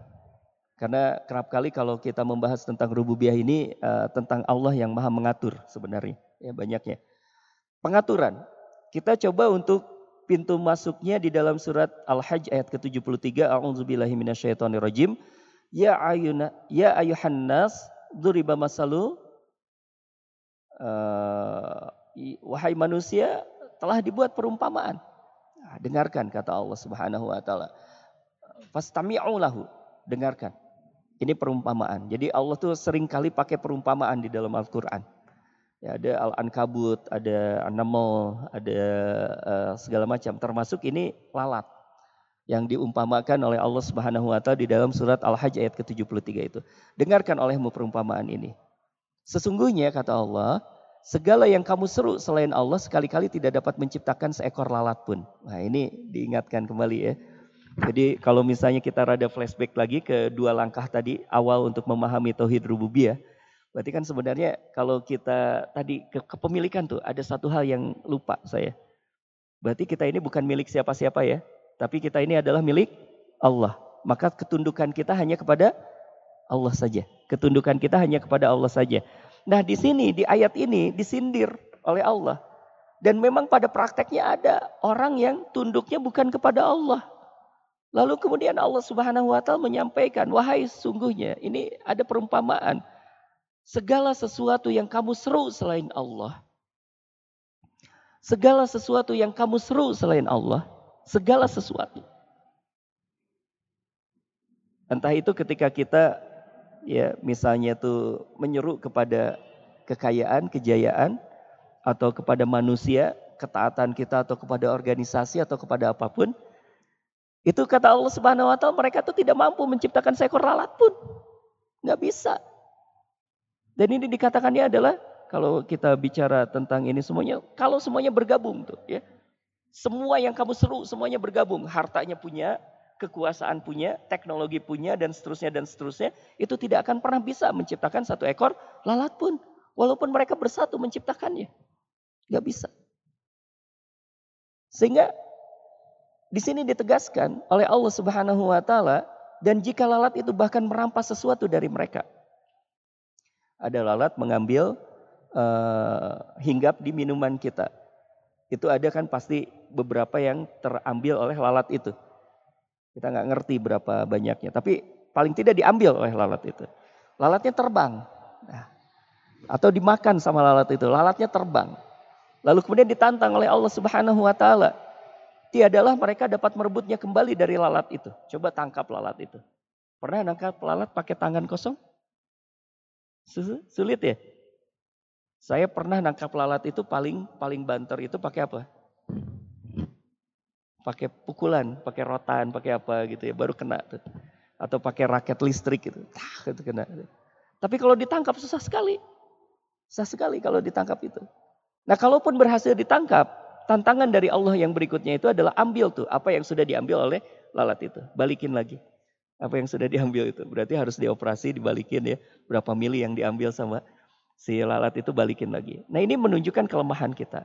Karena kerap kali kalau kita membahas tentang rububiyah ini uh, tentang Allah yang maha mengatur sebenarnya ya banyaknya. Pengaturan. Kita coba untuk pintu masuknya di dalam surat Al-Hajj ayat ke-73. A'udzubillahi minasyaitonirrajim. Ya ayuna ya ayuhan nas duriba masalu uh, wahai manusia telah dibuat perumpamaan. Nah, dengarkan kata Allah Subhanahu wa taala. Fastami'u lahu. Dengarkan. Ini perumpamaan. Jadi Allah tuh sering kali pakai perumpamaan di dalam Al-Qur'an. Ya, ada al-ankabut, ada animal, ada uh, segala macam. Termasuk ini lalat yang diumpamakan oleh Allah Subhanahu wa taala di dalam surat Al-Hajj ayat ke-73 itu. Dengarkan olehmu perumpamaan ini. Sesungguhnya kata Allah, segala yang kamu seru selain Allah sekali-kali tidak dapat menciptakan seekor lalat pun. Nah, ini diingatkan kembali ya. Jadi kalau misalnya kita rada flashback lagi ke dua langkah tadi awal untuk memahami tauhid rububiyah, Berarti kan sebenarnya kalau kita tadi ke kepemilikan tuh ada satu hal yang lupa saya. Berarti kita ini bukan milik siapa-siapa ya, tapi kita ini adalah milik Allah. Maka ketundukan kita hanya kepada Allah saja. Ketundukan kita hanya kepada Allah saja. Nah, di sini di ayat ini disindir oleh Allah. Dan memang pada prakteknya ada orang yang tunduknya bukan kepada Allah. Lalu kemudian Allah Subhanahu wa taala menyampaikan, "Wahai sungguhnya ini ada perumpamaan Segala sesuatu yang kamu seru selain Allah. Segala sesuatu yang kamu seru selain Allah. Segala sesuatu. Entah itu ketika kita ya misalnya tuh menyeru kepada kekayaan, kejayaan atau kepada manusia, ketaatan kita atau kepada organisasi atau kepada apa pun. Itu kata Allah Subhanahu wa taala mereka tuh tidak mampu menciptakan seekor lalat pun. Nggak bisa. Dan ini dikatakannya adalah kalau kita bicara tentang ini semuanya, kalau semuanya bergabung tuh ya. Semua yang kamu seru, semuanya bergabung. Hartanya punya, kekuasaan punya, teknologi punya, dan seterusnya, dan seterusnya. Itu tidak akan pernah bisa menciptakan satu ekor lalat pun. Walaupun mereka bersatu menciptakannya. Gak bisa. Sehingga di sini ditegaskan oleh Allah Subhanahu wa taala dan jika lalat itu bahkan merampas sesuatu dari mereka, ada lalat mengambil uh, hinggap di minuman kita. Itu ada kan pasti beberapa yang terambil oleh lalat itu. Kita nggak ngerti berapa banyaknya, tapi paling tidak diambil oleh lalat itu. Lalatnya terbang. Nah, atau dimakan sama lalat itu, lalatnya terbang. Lalu kemudian ditantang oleh Allah Subhanahu wa taala. Tiadalah mereka dapat merebutnya kembali dari lalat itu. Coba tangkap lalat itu. Pernah nangkap lalat pakai tangan kosong? Sulit ya? Saya pernah nangkap lalat itu paling paling banter itu pakai apa? Pakai pukulan, pakai rotan, pakai apa gitu ya, baru kena tuh. Atau pakai raket listrik gitu. Tah, itu kena. Tapi kalau ditangkap susah sekali. Susah sekali kalau ditangkap itu. Nah, kalaupun berhasil ditangkap, tantangan dari Allah yang berikutnya itu adalah ambil tuh apa yang sudah diambil oleh lalat itu, balikin lagi apa yang sudah diambil itu. Berarti harus dioperasi, dibalikin ya. Berapa mili yang diambil sama si lalat itu balikin lagi. Nah ini menunjukkan kelemahan kita.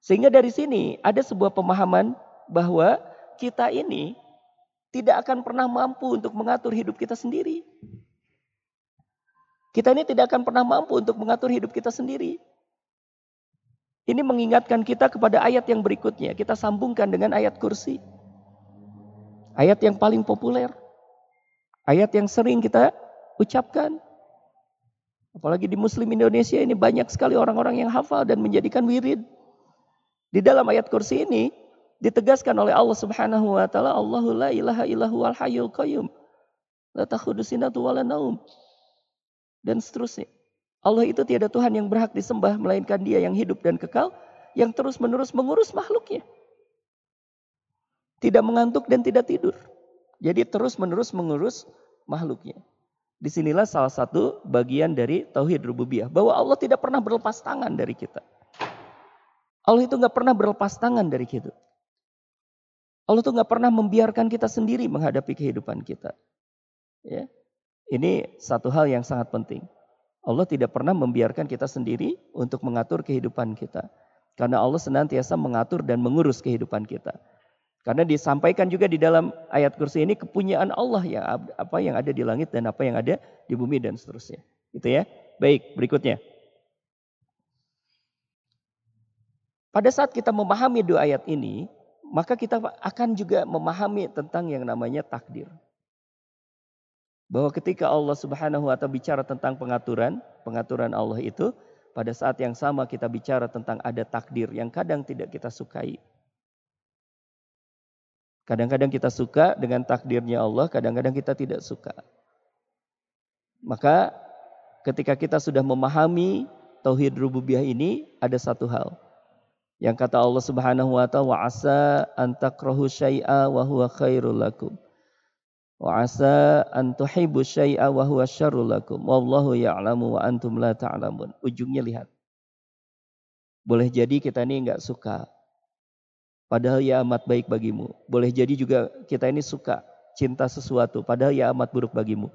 Sehingga dari sini ada sebuah pemahaman bahwa kita ini tidak akan pernah mampu untuk mengatur hidup kita sendiri. Kita ini tidak akan pernah mampu untuk mengatur hidup kita sendiri. Ini mengingatkan kita kepada ayat yang berikutnya. Kita sambungkan dengan ayat kursi. Ayat yang paling populer. Ayat yang sering kita ucapkan. Apalagi di Muslim Indonesia ini banyak sekali orang-orang yang hafal dan menjadikan wirid. Di dalam ayat kursi ini ditegaskan oleh Allah Subhanahu wa taala, Allahu la ilaha illahu al qayyum. Naum. Dan seterusnya. Allah itu tiada Tuhan yang berhak disembah melainkan Dia yang hidup dan kekal yang terus-menerus mengurus makhluknya. Tidak mengantuk dan tidak tidur. Jadi terus-menerus mengurus makhluknya. Di sinilah salah satu bagian dari tauhid rububiyah bahwa Allah tidak pernah berlepas tangan dari kita. Allah itu nggak pernah berlepas tangan dari kita. Allah itu nggak pernah membiarkan kita sendiri menghadapi kehidupan kita. Ya, ini satu hal yang sangat penting. Allah tidak pernah membiarkan kita sendiri untuk mengatur kehidupan kita. Karena Allah senantiasa mengatur dan mengurus kehidupan kita. Karena disampaikan juga di dalam ayat kursi ini kepunyaan Allah yang apa yang ada di langit dan apa yang ada di bumi dan seterusnya. Itu ya. Baik, berikutnya. Pada saat kita memahami dua ayat ini, maka kita akan juga memahami tentang yang namanya takdir. Bahwa ketika Allah Subhanahu wa taala bicara tentang pengaturan, pengaturan Allah itu pada saat yang sama kita bicara tentang ada takdir yang kadang tidak kita sukai. Kadang-kadang kita suka dengan takdirnya Allah, kadang-kadang kita tidak suka. Maka ketika kita sudah memahami tauhid rububiyah ini ada satu hal. Yang kata Allah Subhanahu wa taala wa asa an takrahu syai'a wa huwa khairul lakum. Wa asa an tuhibbu syai'a wa huwa syarrul lakum. Wallahu ya'lamu wa antum la ta'lamun. Ujungnya lihat. Boleh jadi kita ini enggak suka. Padahal ya amat baik bagimu. Boleh jadi juga kita ini suka cinta sesuatu. Padahal ya amat buruk bagimu.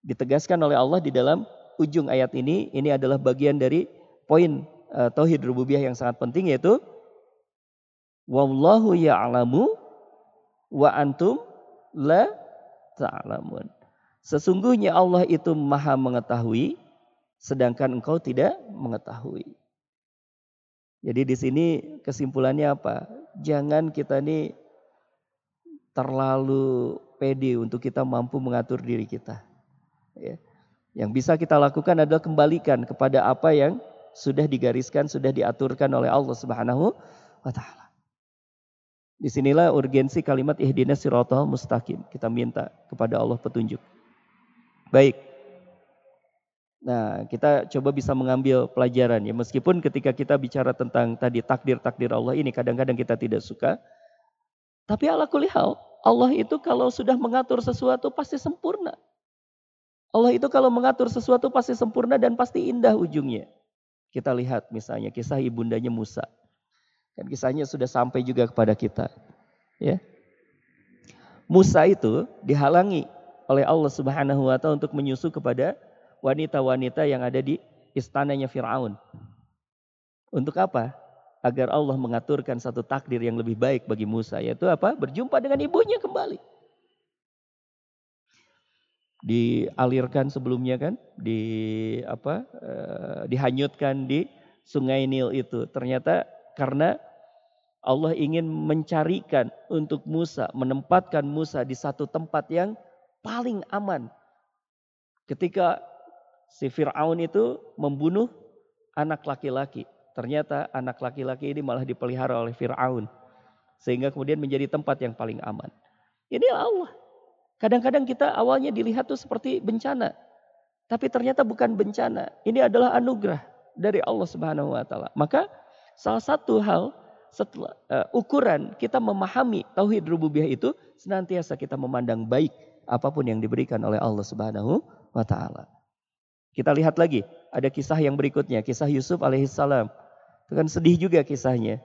Ditegaskan oleh Allah di dalam ujung ayat ini. Ini adalah bagian dari poin uh, tauhid rububiyah yang sangat penting yaitu wallahu ya'lamu wa antum la ta'lamun. Sesungguhnya Allah itu maha mengetahui, sedangkan engkau tidak mengetahui. Jadi di sini kesimpulannya apa? Jangan kita ini terlalu pede untuk kita mampu mengatur diri kita. Ya. Yang bisa kita lakukan adalah kembalikan kepada apa yang sudah digariskan, sudah diaturkan oleh Allah Subhanahu wa taala. Di sinilah urgensi kalimat ihdinas siratal mustaqim. Kita minta kepada Allah petunjuk. Baik. Nah, kita coba bisa mengambil pelajaran ya. Meskipun ketika kita bicara tentang tadi takdir-takdir Allah ini kadang-kadang kita tidak suka. Tapi ala kulihal, Allah itu kalau sudah mengatur sesuatu pasti sempurna. Allah itu kalau mengatur sesuatu pasti sempurna dan pasti indah ujungnya. Kita lihat misalnya kisah ibundanya Musa. Kan kisahnya sudah sampai juga kepada kita. Ya. Musa itu dihalangi oleh Allah Subhanahu wa taala untuk menyusu kepada wanita-wanita yang ada di istananya Firaun. Untuk apa? Agar Allah mengaturkan satu takdir yang lebih baik bagi Musa, yaitu apa? Berjumpa dengan ibunya kembali. Dialirkan sebelumnya kan, di apa? Eh, dihanyutkan di Sungai Nil itu. Ternyata karena Allah ingin mencarikan untuk Musa, menempatkan Musa di satu tempat yang paling aman. Ketika si Fir'aun itu membunuh anak laki-laki. Ternyata anak laki-laki ini malah dipelihara oleh Fir'aun. Sehingga kemudian menjadi tempat yang paling aman. Ini Allah. Kadang-kadang kita awalnya dilihat tuh seperti bencana. Tapi ternyata bukan bencana. Ini adalah anugerah dari Allah Subhanahu wa taala. Maka salah satu hal setelah uh, ukuran kita memahami tauhid rububiyah itu senantiasa kita memandang baik apa pun yang diberikan oleh Allah Subhanahu wa taala. Kita lihat lagi, ada kisah yang berikutnya, kisah Yusuf alaihissalam. Itu kan sedih juga kisahnya.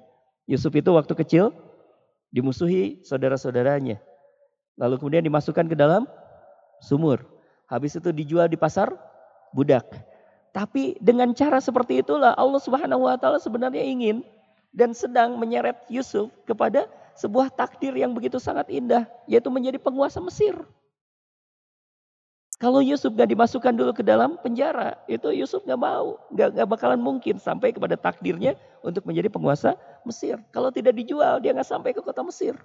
Yusuf itu waktu kecil dimusuhi saudara-saudaranya. Lalu kemudian dimasukkan ke dalam sumur. Habis itu dijual di pasar budak. Tapi dengan cara seperti itulah Allah Subhanahu wa taala sebenarnya ingin dan sedang menyeret Yusuf kepada sebuah takdir yang begitu sangat indah, yaitu menjadi penguasa Mesir. Kalau Yusuf gak dimasukkan dulu ke dalam penjara, itu Yusuf gak mau, gak, gak bakalan mungkin sampai kepada takdirnya untuk menjadi penguasa Mesir. Kalau tidak dijual, dia gak sampai ke kota Mesir.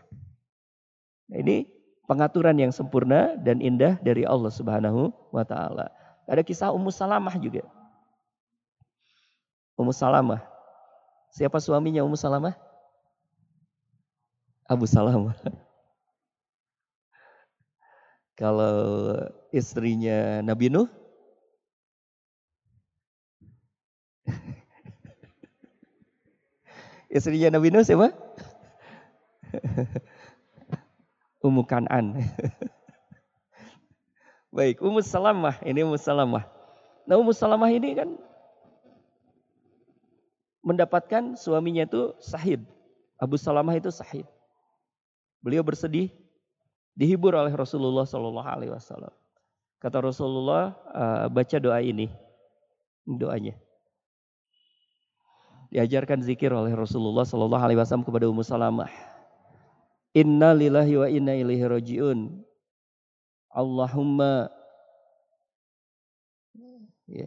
Nah, ini pengaturan yang sempurna dan indah dari Allah Subhanahu wa taala. Ada kisah Ummu Salamah juga. Ummu Salamah Siapa suaminya Ummu Salamah? Abu Salamah. Kalau istrinya Nabi Nuh? istrinya Nabi Nuh siapa? Ummu Kanan. Baik, Ummu Salamah. Ini Ummu Salamah. Nah Ummu Salamah ini kan mendapatkan suaminya itu sahid. Abu Salamah itu sahid. Beliau bersedih, dihibur oleh Rasulullah Shallallahu Alaihi Wasallam. Kata Rasulullah, uh, baca doa ini, doanya. Diajarkan zikir oleh Rasulullah Shallallahu Alaihi Wasallam kepada Ummu Salamah. Inna lillahi wa inna ilaihi rajiun. Allahumma ya.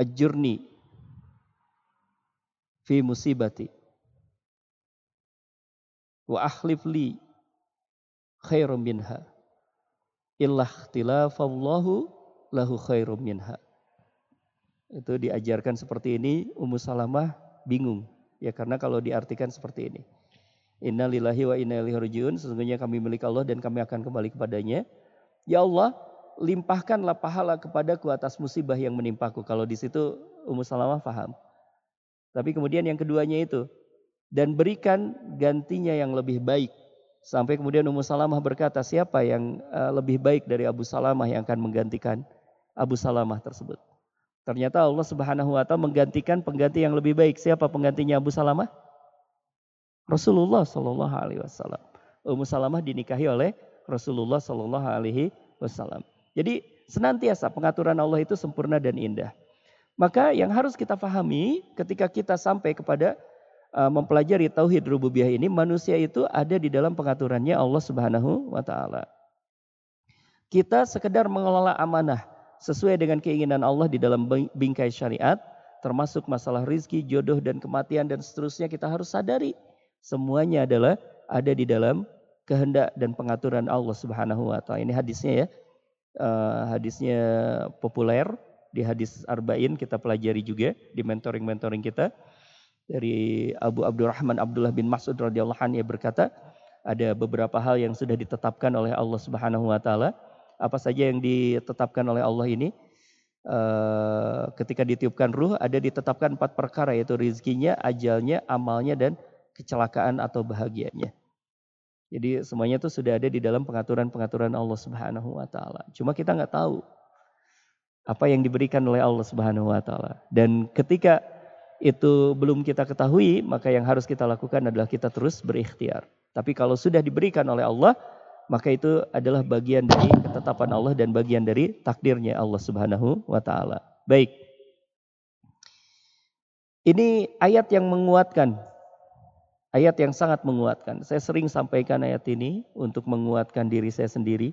Ajurni fi musibati. Wa akhlif li khairum minha. Illa ikhtilafallahu lahu khairum minha. Itu diajarkan seperti ini Ummu Salamah bingung. Ya karena kalau diartikan seperti ini. Inna lillahi wa inna ilaihi rajiun sesungguhnya kami milik Allah dan kami akan kembali kepadanya. Ya Allah limpahkanlah pahala kepadaku atas musibah yang menimpaku kalau di situ Ummu Salamah paham tapi kemudian yang keduanya itu dan berikan gantinya yang lebih baik. Sampai kemudian Ummu Salamah berkata, siapa yang uh, lebih baik dari Abu Salamah yang akan menggantikan Abu Salamah tersebut? Ternyata Allah Subhanahu wa taala menggantikan pengganti yang lebih baik. Siapa penggantinya Abu Salamah? Rasulullah Shallallahu alaihi wasallam. Ummu Salamah dinikahi oleh Rasulullah Shallallahu alaihi wasallam. Jadi senantiasa pengaturan Allah itu sempurna dan indah. Maka yang harus kita pahami ketika kita sampai kepada uh, mempelajari tauhid rububiyah ini, manusia itu ada di dalam pengaturannya Allah Subhanahu wa taala. Kita sekedar mengelola amanah sesuai dengan keinginan Allah di dalam bingkai syariat, termasuk masalah rizki, jodoh dan kematian dan seterusnya kita harus sadari semuanya adalah ada di dalam kehendak dan pengaturan Allah Subhanahu wa taala. Ini hadisnya ya. Uh, hadisnya populer di hadis Arba'in kita pelajari juga di mentoring-mentoring kita. Dari Abu Abdurrahman Abdullah bin Mas'ud radhiyallahu anhu berkata, ada beberapa hal yang sudah ditetapkan oleh Allah Subhanahu wa taala. Apa saja yang ditetapkan oleh Allah ini? Uh, ketika ditiupkan ruh ada ditetapkan empat perkara yaitu rizkinya, ajalnya, amalnya dan kecelakaan atau bahagianya. Jadi semuanya itu sudah ada di dalam pengaturan-pengaturan Allah Subhanahu wa taala. Cuma kita nggak tahu apa yang diberikan oleh Allah Subhanahu wa taala. Dan ketika itu belum kita ketahui, maka yang harus kita lakukan adalah kita terus berikhtiar. Tapi kalau sudah diberikan oleh Allah, maka itu adalah bagian dari ketetapan Allah dan bagian dari takdirnya Allah Subhanahu wa taala. Baik. Ini ayat yang menguatkan. Ayat yang sangat menguatkan. Saya sering sampaikan ayat ini untuk menguatkan diri saya sendiri,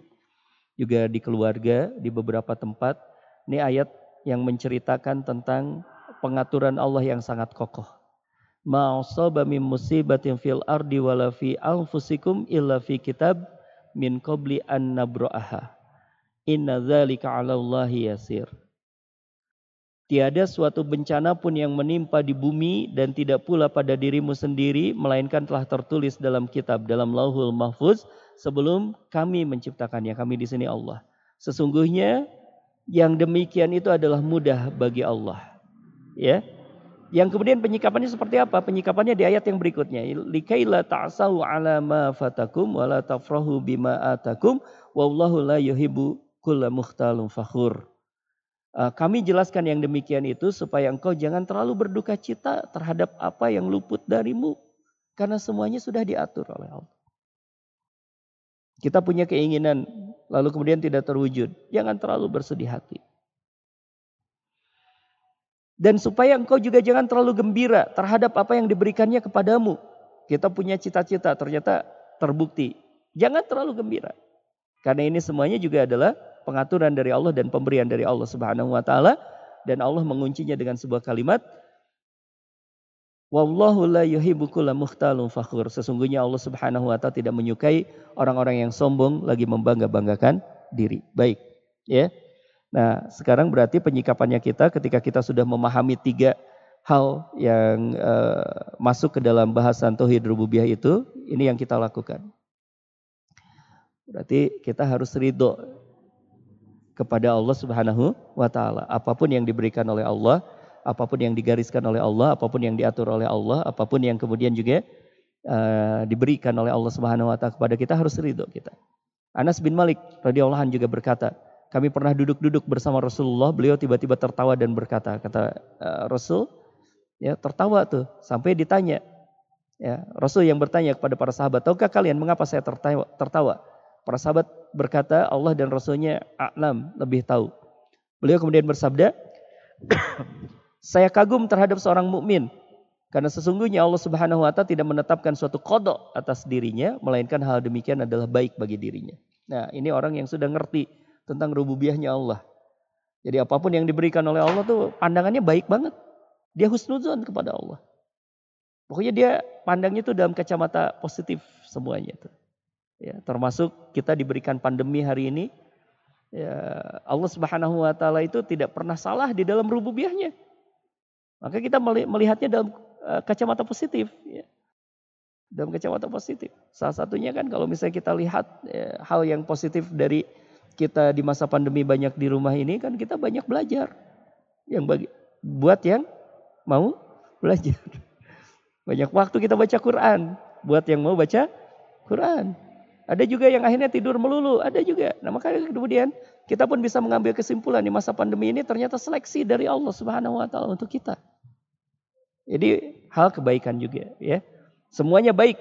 juga di keluarga, di beberapa tempat ini ayat yang menceritakan tentang pengaturan Allah yang sangat kokoh. Ma'asaba min musibatin fil ardi wala fi anfusikum illa fi kitab min qabli an nabra'aha. Inna dzalika 'ala Allahi yasir. Tiada suatu bencana pun yang menimpa di bumi dan tidak pula pada dirimu sendiri melainkan telah tertulis dalam kitab dalam Lauhul Mahfuz sebelum kami menciptakannya. Kami di sini Allah. Sesungguhnya yang demikian itu adalah mudah bagi Allah. Ya. Yang kemudian penyikapannya seperti apa? Penyikapannya di ayat yang berikutnya. Likaila ta'sau ala ma fatakum wa la tafrahu bima atakum wallahu la yuhibbu kulla fakhur. Ah, kami jelaskan yang demikian itu supaya engkau jangan terlalu berduka cita terhadap apa yang luput darimu. Karena semuanya sudah diatur oleh Allah. Kita punya keinginan lalu kemudian tidak terwujud. Jangan terlalu bersedih hati. Dan supaya engkau juga jangan terlalu gembira terhadap apa yang diberikannya kepadamu. Kita punya cita-cita ternyata terbukti. Jangan terlalu gembira. Karena ini semuanya juga adalah pengaturan dari Allah dan pemberian dari Allah Subhanahu wa taala dan Allah menguncinya dengan sebuah kalimat Wallahu la yuhibbu fakhur. Sesungguhnya Allah Subhanahu wa taala tidak menyukai orang-orang yang sombong lagi membangga-banggakan diri. Baik, ya. Nah, sekarang berarti penyikapannya kita ketika kita sudah memahami tiga hal yang uh, masuk ke dalam bahasan tauhid rububiyah itu, ini yang kita lakukan. Berarti kita harus ridho kepada Allah Subhanahu wa taala. Apa pun yang diberikan oleh Allah, apa pun yang digariskan oleh Allah, apa pun yang diatur oleh Allah, apa pun yang kemudian juga uh, diberikan oleh Allah Subhanahu wa taala kepada kita harus ridho kita. Anas bin Malik radhiyallahu anhu juga berkata, kami pernah duduk-duduk bersama Rasulullah, beliau tiba-tiba tertawa dan berkata, kata uh, Rasul, ya tertawa tuh sampai ditanya. Ya, Rasul yang bertanya kepada para sahabat, tahukah kalian mengapa saya tertawa? Para sahabat berkata, Allah dan Rasulnya a'lam, lebih tahu. Beliau kemudian bersabda, saya kagum terhadap seorang mukmin karena sesungguhnya Allah Subhanahu wa taala tidak menetapkan suatu kodok atas dirinya, melainkan hal demikian adalah baik bagi dirinya. Nah, ini orang yang sudah ngerti tentang rububiyahnya Allah. Jadi apa pun yang diberikan oleh Allah tuh pandangannya baik banget. Dia husnuzon kepada Allah. Pokoknya dia pandangnya itu dalam kacamata positif semuanya tuh. Ya, termasuk kita diberikan pandemi hari ini. Ya, Allah Subhanahu wa taala itu tidak pernah salah di dalam rububiyahnya. Maka kita melihatnya dalam uh, kacamata positif ya. Dalam kacamata positif. Salah satunya kan kalau misalnya kita lihat ya, hal yang positif dari kita di masa pandemi banyak di rumah ini kan kita banyak belajar. Yang bagi buat yang mau belajar. Banyak waktu kita baca Quran. Buat yang mau baca Quran. Ada juga yang akhirnya tidur melulu, ada juga. Nah makanya kemudian kita pun bisa mengambil kesimpulan di masa pandemi ini ternyata seleksi dari Allah Subhanahu Wa Taala untuk kita. Jadi hal kebaikan juga, ya. Semuanya baik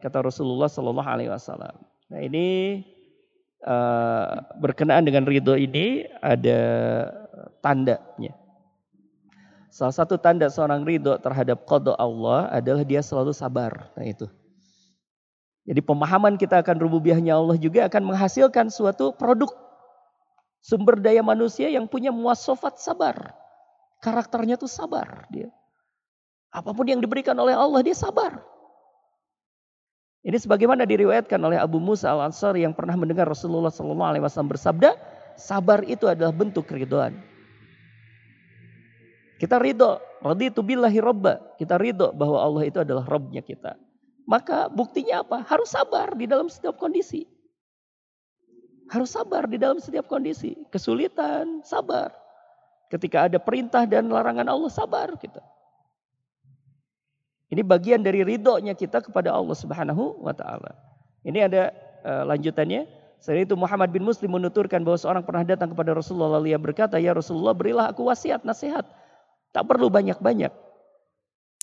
kata Rasulullah Sallallahu Alaihi Wasallam. Nah ini uh, berkenaan dengan ridho ini ada tandanya. Salah satu tanda seorang ridho terhadap kodok Allah adalah dia selalu sabar. Nah itu. Jadi pemahaman kita akan rububiyahnya Allah juga akan menghasilkan suatu produk sumber daya manusia yang punya muasofat sabar. Karakternya tuh sabar dia. Apa pun yang diberikan oleh Allah dia sabar. Ini sebagaimana diriwayatkan oleh Abu Musa al Ansari yang pernah mendengar Rasulullah SAW bersabda, sabar itu adalah bentuk keridoan. Kita ridho, raditu billahi robba. Kita ridho bahwa Allah itu adalah Robnya kita. Maka buktinya apa? Harus sabar di dalam setiap kondisi. Harus sabar di dalam setiap kondisi. Kesulitan, sabar. Ketika ada perintah dan larangan Allah, sabar kita. Ini bagian dari ridhonya kita kepada Allah Subhanahu wa taala. Ini ada uh, lanjutannya. Selain itu Muhammad bin Muslim menuturkan bahwa seorang pernah datang kepada Rasulullah lalu ia berkata, "Ya Rasulullah, berilah aku wasiat, nasihat. Tak perlu banyak-banyak."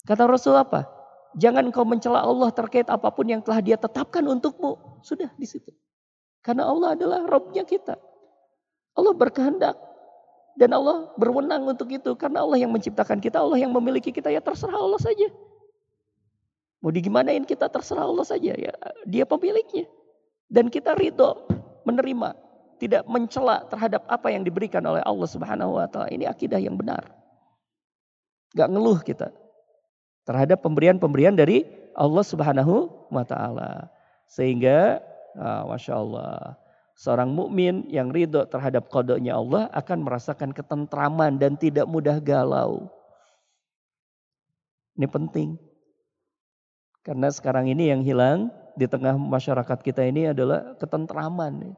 Kata Rasul apa? Jangan kau mencela Allah terkait apa pun yang telah Dia tetapkan untukmu. Sudah di situ. Karena Allah adalah Robnya kita. Allah berkehendak dan Allah berwenang untuk itu karena Allah yang menciptakan kita, Allah yang memiliki kita ya terserah Allah saja. Mau digimanain kita terserah Allah saja ya. Dia pemiliknya. Dan kita ridho menerima. Tidak mencela terhadap apa yang diberikan oleh Allah subhanahu wa ta'ala. Ini akidah yang benar. Gak ngeluh kita. Terhadap pemberian-pemberian dari Allah subhanahu wa ta'ala. Sehingga, ah, Masya Allah. Seorang mukmin yang ridho terhadap kodoknya Allah akan merasakan ketentraman dan tidak mudah galau. Ini penting. Karena sekarang ini yang hilang di tengah masyarakat kita ini adalah ketentraman.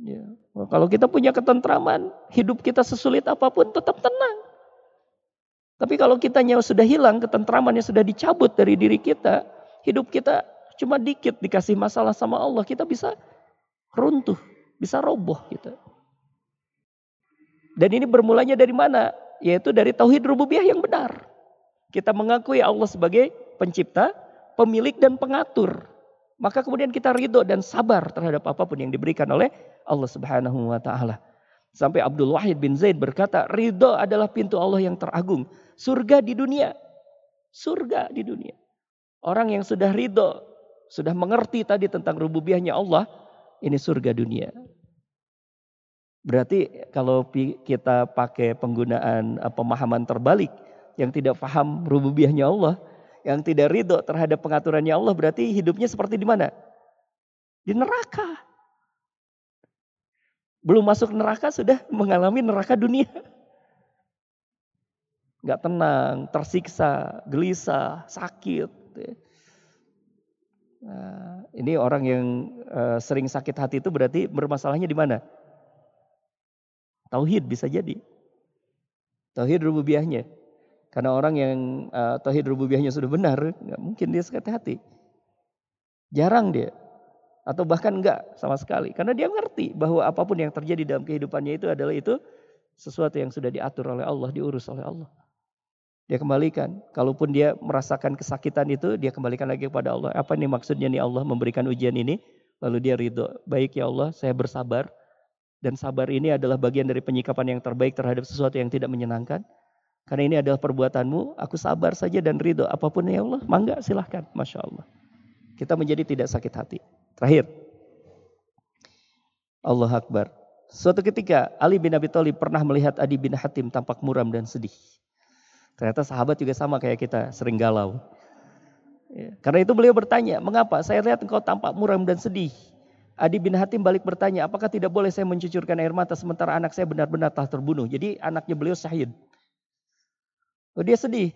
Ya. Kalau kita punya ketentraman, hidup kita sesulit apa pun tetap tenang. Tapi kalau kitanya sudah hilang, ketentramannya sudah dicabut dari diri kita, hidup kita cuma dikit dikasih masalah sama Allah, kita bisa runtuh, bisa roboh kita. Dan ini bermulanya dari mana? Yaitu dari tauhid rububiyah yang benar. Kita mengakui Allah sebagai pencipta, pemilik dan pengatur. Maka kemudian kita ridho dan sabar terhadap apa pun yang diberikan oleh Allah Subhanahu wa taala. Sampai Abdul Wahid bin Zaid berkata, ridho adalah pintu Allah yang teragung. Surga di dunia. Surga di dunia. Orang yang sudah ridho, sudah mengerti tadi tentang rububiyahnya Allah, ini surga dunia. Berarti kalau kita pakai penggunaan eh, pemahaman terbalik yang tidak paham rububiyahnya Allah, yang tidak ridho terhadap pengaturannya Allah berarti hidupnya seperti di mana? Di neraka. Belum masuk neraka sudah mengalami neraka dunia. Gak tenang, tersiksa, gelisah, sakit. Nah, ini orang yang uh, sering sakit hati itu berarti bermasalahnya di mana? Tauhid bisa jadi. Tauhid rububiyahnya. Karena orang yang uh, tauhid rububiyahnya sudah benar, nggak mungkin dia sakit hati. Jarang dia. Atau bahkan enggak sama sekali. Karena dia ngerti bahwa apa pun yang terjadi dalam kehidupannya itu adalah itu sesuatu yang sudah diatur oleh Allah, diurus oleh Allah. Dia kembalikan. Kalaupun dia merasakan kesakitan itu, dia kembalikan lagi kepada Allah. Apa nih maksudnya nih Allah memberikan ujian ini? Lalu dia ridho. Baik ya Allah, saya bersabar. Dan sabar ini adalah bagian dari penyikapan yang terbaik terhadap sesuatu yang tidak menyenangkan. Karena ini adalah perbuatanmu, aku sabar saja dan ridho. Apa pun ya Allah, mangga silahkan. Masya Allah. Kita menjadi tidak sakit hati. Terakhir. Allah Akbar. Suatu ketika Ali bin Abi Thalib pernah melihat Adi bin Hatim tampak muram dan sedih. Ternyata sahabat juga sama kayak kita, sering galau. Ya. Karena itu beliau bertanya, mengapa saya lihat engkau tampak muram dan sedih. Adi bin Hatim balik bertanya, apakah tidak boleh saya mencucurkan air mata sementara anak saya benar-benar telah terbunuh. Jadi anaknya beliau syahid. Oh, dia sedih.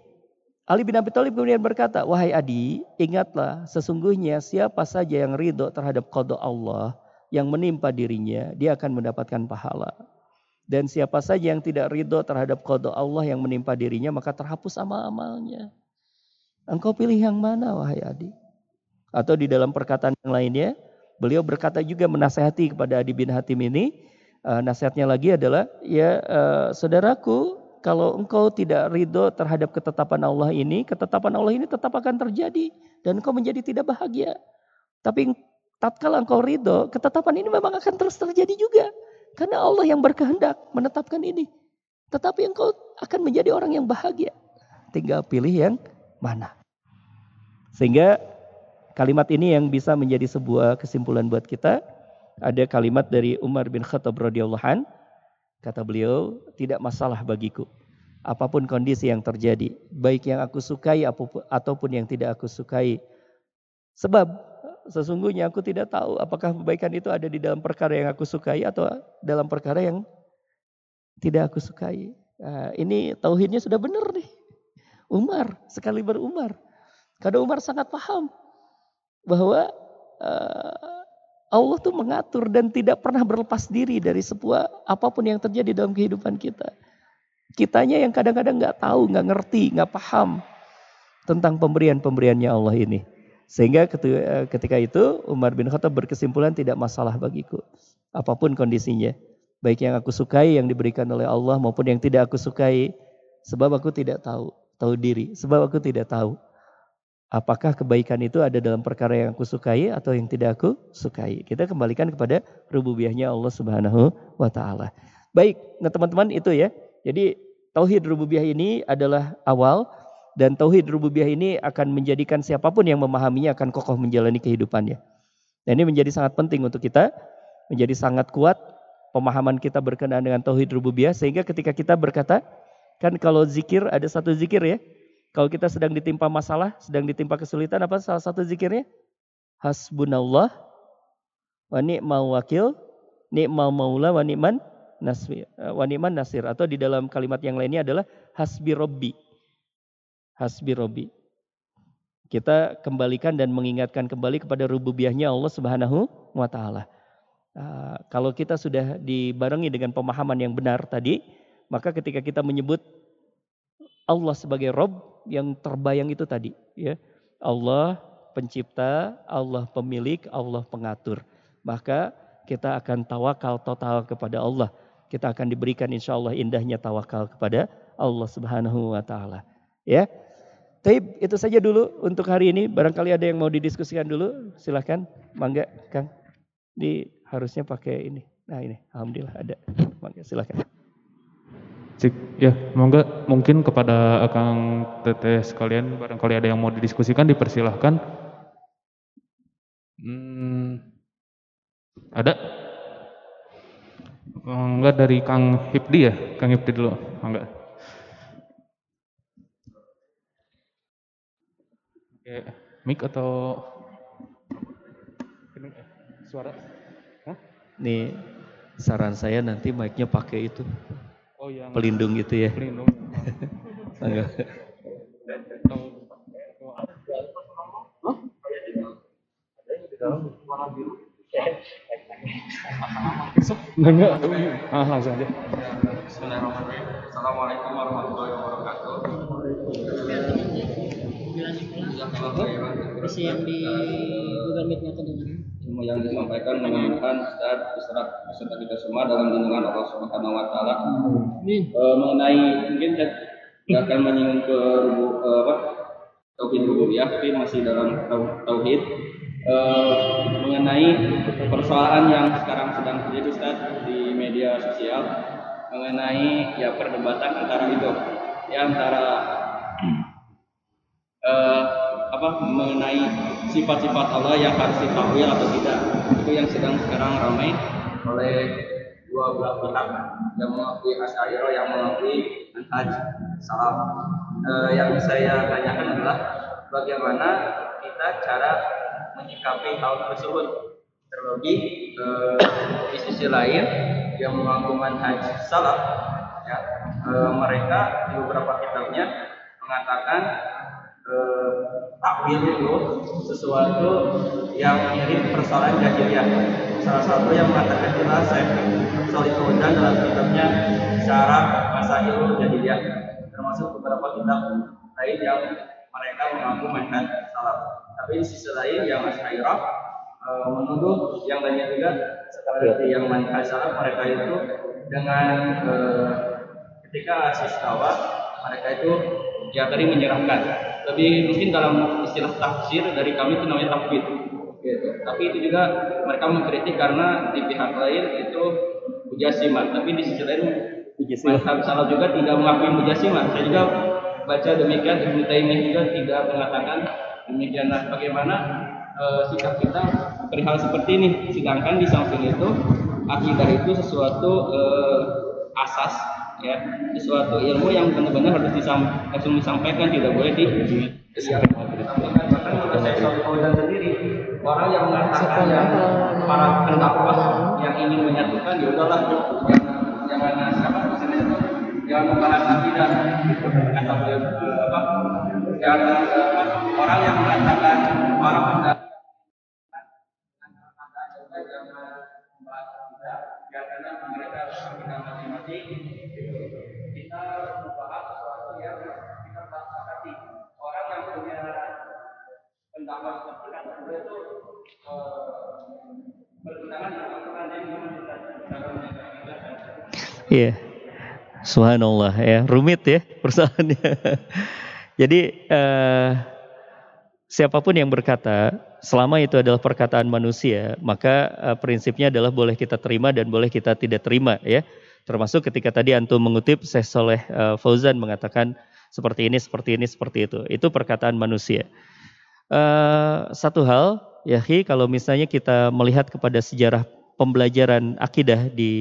Ali bin Abi Thalib kemudian berkata, wahai Adi, ingatlah sesungguhnya siapa saja yang ridho terhadap kodok Allah yang menimpa dirinya, dia akan mendapatkan pahala. Dan siapa saja yang tidak ridho terhadap kodok Allah yang menimpa dirinya, maka terhapus amal-amalnya. Engkau pilih yang mana, wahai Adi? Atau di dalam perkataan yang lainnya, beliau berkata juga menasehati kepada Adi bin Hatim ini, uh, nasihatnya lagi adalah, ya uh, saudaraku, kalau engkau tidak ridho terhadap ketetapan Allah ini, ketetapan Allah ini tetap akan terjadi dan engkau menjadi tidak bahagia. Tapi tatkala engkau ridho, ketetapan ini memang akan terus terjadi juga. Karena Allah yang berkehendak menetapkan ini. Tetapi engkau akan menjadi orang yang bahagia. Tinggal pilih yang mana. Sehingga kalimat ini yang bisa menjadi sebuah kesimpulan buat kita. Ada kalimat dari Umar bin Khattab radhiyallahu an Kata beliau, tidak masalah bagiku. Apa pun kondisi yang terjadi, baik yang aku sukai ataupun yang tidak aku sukai. Sebab sesungguhnya aku tidak tahu apakah kebaikan itu ada di dalam perkara yang aku sukai atau dalam perkara yang tidak aku sukai. Nah, ini tauhidnya sudah benar nih. Umar, sekali berumar. Karena Umar sangat paham bahwa uh, Allah tuh mengatur dan tidak pernah berlepas diri dari sebuah apa pun yang terjadi dalam kehidupan kita. Kitanya yang kadang-kadang nggak tahu, nggak ngerti, nggak paham tentang pemberian-pemberiannya Allah ini. Sehingga ketika itu Umar bin Khattab berkesimpulan tidak masalah bagiku. Apa pun kondisinya. Baik yang aku sukai yang diberikan oleh Allah maupun yang tidak aku sukai. Sebab aku tidak tahu. Tahu diri. Sebab aku tidak tahu. Apakah kebaikan itu ada dalam perkara yang aku sukai atau yang tidak aku sukai? Kita kembalikan kepada rububiyahnya Allah Subhanahu wa taala. Baik, nah teman-teman itu ya. Jadi tauhid rububiyah ini adalah awal dan tauhid rububiyah ini akan menjadikan siapa pun yang memahaminya akan kokoh menjalani kehidupannya. Dan ini menjadi sangat penting untuk kita, menjadi sangat kuat pemahaman kita berkenaan dengan tauhid rububiyah sehingga ketika kita berkata kan kalau zikir ada satu zikir ya kalau kita sedang ditimpa masalah, sedang ditimpa kesulitan, apa salah satu zikirnya? Hasbunallah wa ni'mal wakil, ni'mal maula wa ni'man nasir, eh, wa ni'man nasir. Atau di dalam kalimat yang lainnya adalah hasbi robbi. Hasbi robbi. Kita kembalikan dan mengingatkan kembali kepada rububiyahnya Allah Subhanahu wa taala. Uh, kalau kita sudah dibarengi dengan pemahaman yang benar tadi, maka ketika kita menyebut Allah sebagai Rob yang terbayang itu tadi. ya Allah pencipta, Allah pemilik, Allah pengatur. Maka kita akan tawakal total kepada Allah. Kita akan diberikan insya Allah indahnya tawakal kepada Allah subhanahu wa ta'ala. Ya, Taib, itu saja dulu untuk hari ini. Barangkali ada yang mau didiskusikan dulu, silahkan. Mangga, Kang. Di harusnya pakai ini. Nah ini, Alhamdulillah ada. Mangga, silahkan. Cik, ya, monggo mungkin kepada Akang Teteh sekalian barangkali ada yang mau didiskusikan dipersilahkan. Hmm, ada? Enggak dari Kang Hipdi ya? Kang Hipdi dulu, enggak. Oke, mic atau suara? Hah? Nih saran saya nanti mic-nya pakai itu. Oh, yang pelindung itu ya. Pelindung. Enggak. Enggak, ah, langsung aja. Assalamualaikum warahmatullahi wabarakatuh. Isi yang di Google Meet-nya kedengaran. Ilmu yang disampaikan mengingatkan Ustaz beserta beserta kita semua dalam lindungan Allah Subhanahu wa taala. E, mengenai mungkin saya akan menyinggung ke e, apa tauhid rububiyah tapi masih dalam tauhid e, mengenai persoalan yang sekarang sedang terjadi Ustaz di media sosial mengenai ya perdebatan antara itu ya antara uh, apa mengenai sifat-sifat Allah yang harus ditakwil atau tidak. Itu yang sedang sekarang ramai oleh dua belah pihak. Yang mengakui asyairah yang mengakui manhaj. Salam. Uh, yang saya tanyakan adalah bagaimana kita cara menyikapi hal tersebut? Terlebih uh, di sisi lain yang mengaku manhaj salaf ya uh, mereka di beberapa kitabnya mengatakan eh, takwil itu sesuatu yang mirip persoalan jahiliyah. Salah satu yang mengatakan adalah saya Salih Fauzan dalam kitabnya Syarah Masail Jahiliyah termasuk beberapa kitab lain yang mereka mengaku mainkan salah. Tapi di sisi lain yang Asyairah e, menuduh yang lainnya juga seperti yang mainkan salah mereka itu dengan e, ketika asis mereka itu ya tadi menyerahkan lebih mungkin dalam istilah tafsir dari kami itu namanya tafwid gitu. tapi itu juga mereka mengkritik karena di pihak lain itu mujasimat tapi di sisi lain Mazhab salah juga tidak mengakui mujasimat saya juga baca demikian Ibnu Taimiyah juga tidak mengatakan demikian. Nah bagaimana e, sikap kita perihal seperti ini? Sedangkan di samping itu akidah itu sesuatu e, asas ya sesuatu ilmu yang benar-benar harus disam, langsung disampaikan tidak boleh di sendiri orang yang mengatakan yang para pendakwah yang ingin menyatukan ya udahlah jangan jangan jangan membahas akidah kata beliau apa yang orang yang mengatakan para pendakwah karena mereka masing-masing kita membahas sesuatu yang kita sepakati. Orang yang punya pendapat seperti kan itu bertentangan dengan Iya. Subhanallah ya, rumit ya persoalannya. Jadi uh, siapa pun yang berkata selama itu adalah perkataan manusia, maka uh, prinsipnya adalah boleh kita terima dan boleh kita tidak terima ya. Termasuk ketika tadi antum mengutip Syekh Soleh uh, Fauzan mengatakan seperti ini, seperti ini, seperti itu. Itu perkataan manusia. Uh, satu hal, ya kalau misalnya kita melihat kepada sejarah pembelajaran akidah di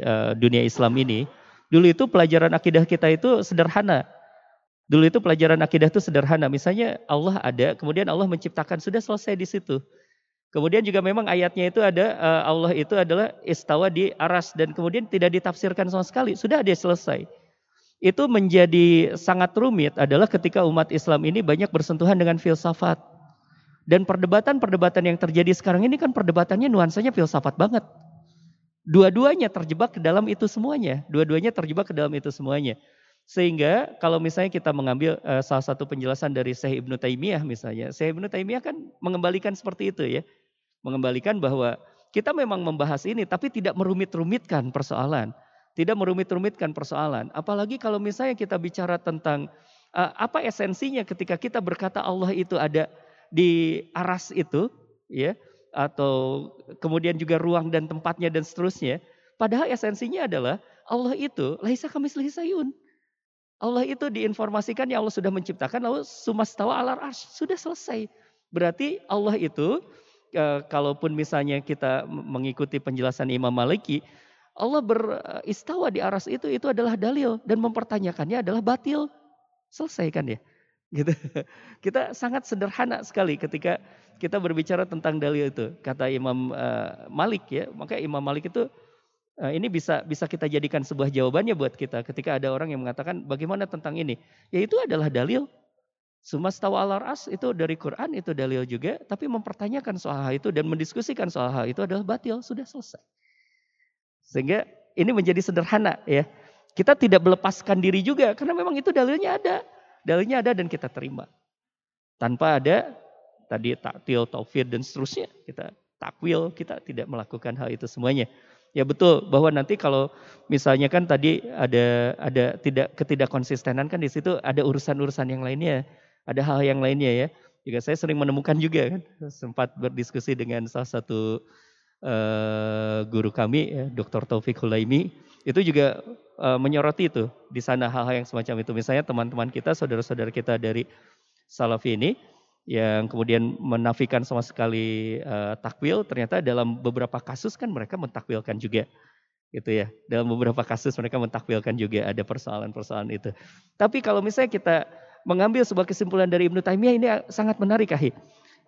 uh, dunia Islam ini, dulu itu pelajaran akidah kita itu sederhana. Dulu itu pelajaran akidah itu sederhana. Misalnya Allah ada, kemudian Allah menciptakan, sudah selesai di situ. Kemudian juga memang ayatnya itu ada uh, Allah itu adalah istawa di aras dan kemudian tidak ditafsirkan sama sekali. Sudah dia selesai. Itu menjadi sangat rumit adalah ketika umat Islam ini banyak bersentuhan dengan filsafat. Dan perdebatan-perdebatan yang terjadi sekarang ini kan perdebatannya nuansanya filsafat banget. Dua-duanya terjebak ke dalam itu semuanya. Dua-duanya terjebak ke dalam itu semuanya. Sehingga kalau misalnya kita mengambil uh, salah satu penjelasan dari Syekh Ibnu Taimiyah misalnya, Syekh Ibnu Taimiyah kan mengembalikan seperti itu ya mengembalikan bahwa kita memang membahas ini tapi tidak merumit-rumitkan persoalan. Tidak merumit-rumitkan persoalan. Apalagi kalau misalnya kita bicara tentang uh, apa esensinya ketika kita berkata Allah itu ada di aras itu, ya, atau kemudian juga ruang dan tempatnya dan seterusnya. Padahal esensinya adalah Allah itu laisa kami sayun. Allah itu diinformasikan ya Allah sudah menciptakan lalu sumastawa alar ars sudah selesai. Berarti Allah itu e, kalaupun misalnya kita mengikuti penjelasan Imam Maliki, Allah beristawa di aras itu itu adalah dalil dan mempertanyakannya adalah batil. Selesai kan ya? Gitu. Kita sangat sederhana sekali ketika kita berbicara tentang dalil itu. Kata Imam uh, Malik ya, maka Imam Malik itu uh, ini bisa bisa kita jadikan sebuah jawabannya buat kita ketika ada orang yang mengatakan bagaimana tentang ini. Ya itu adalah dalil. Sumastawa al as itu dari Quran, itu dalil juga, tapi mempertanyakan soal hal itu dan mendiskusikan soal hal itu adalah batil, sudah selesai. Sehingga ini menjadi sederhana ya. Kita tidak melepaskan diri juga karena memang itu dalilnya ada. Dalilnya ada dan kita terima. Tanpa ada tadi taktil, taufir dan seterusnya kita takwil, kita tidak melakukan hal itu semuanya. Ya betul bahwa nanti kalau misalnya kan tadi ada ada tidak ketidakkonsistenan kan di situ ada urusan-urusan yang lainnya, ada hal yang lainnya ya. Juga saya sering menemukan juga kan sempat berdiskusi dengan salah satu uh, guru kami ya, Dr. Taufik Hulaimi itu juga uh, menyoroti itu di sana hal-hal yang semacam itu. Misalnya teman-teman kita, saudara-saudara kita dari Salafi ini yang kemudian menafikan sama sekali uh, takwil, ternyata dalam beberapa kasus kan mereka mentakwilkan juga gitu ya. Dalam beberapa kasus mereka mentakwilkan juga ada persoalan-persoalan itu. Tapi kalau misalnya kita mengambil sebuah kesimpulan dari Ibnu Taimiyah ini sangat menarik Ahi.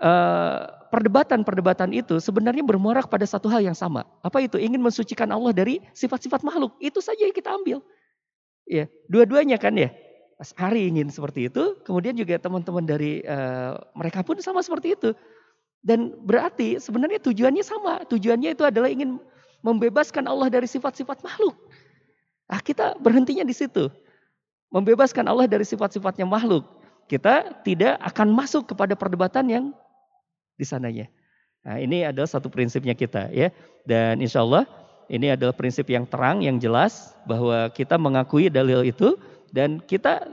Uh, perdebatan-perdebatan itu sebenarnya bermuara pada satu hal yang sama. Apa itu? Ingin mensucikan Allah dari sifat-sifat makhluk. Itu saja yang kita ambil. Ya, dua-duanya kan ya. Ari ingin seperti itu, kemudian juga teman-teman dari uh, mereka pun sama seperti itu. Dan berarti sebenarnya tujuannya sama. Tujuannya itu adalah ingin membebaskan Allah dari sifat-sifat makhluk. Ah, kita berhentinya di situ. Membebaskan Allah dari sifat-sifatnya makhluk. Kita tidak akan masuk kepada perdebatan yang di sananya. Nah, ini adalah satu prinsipnya kita ya. Dan insya Allah ini adalah prinsip yang terang, yang jelas bahwa kita mengakui dalil itu dan kita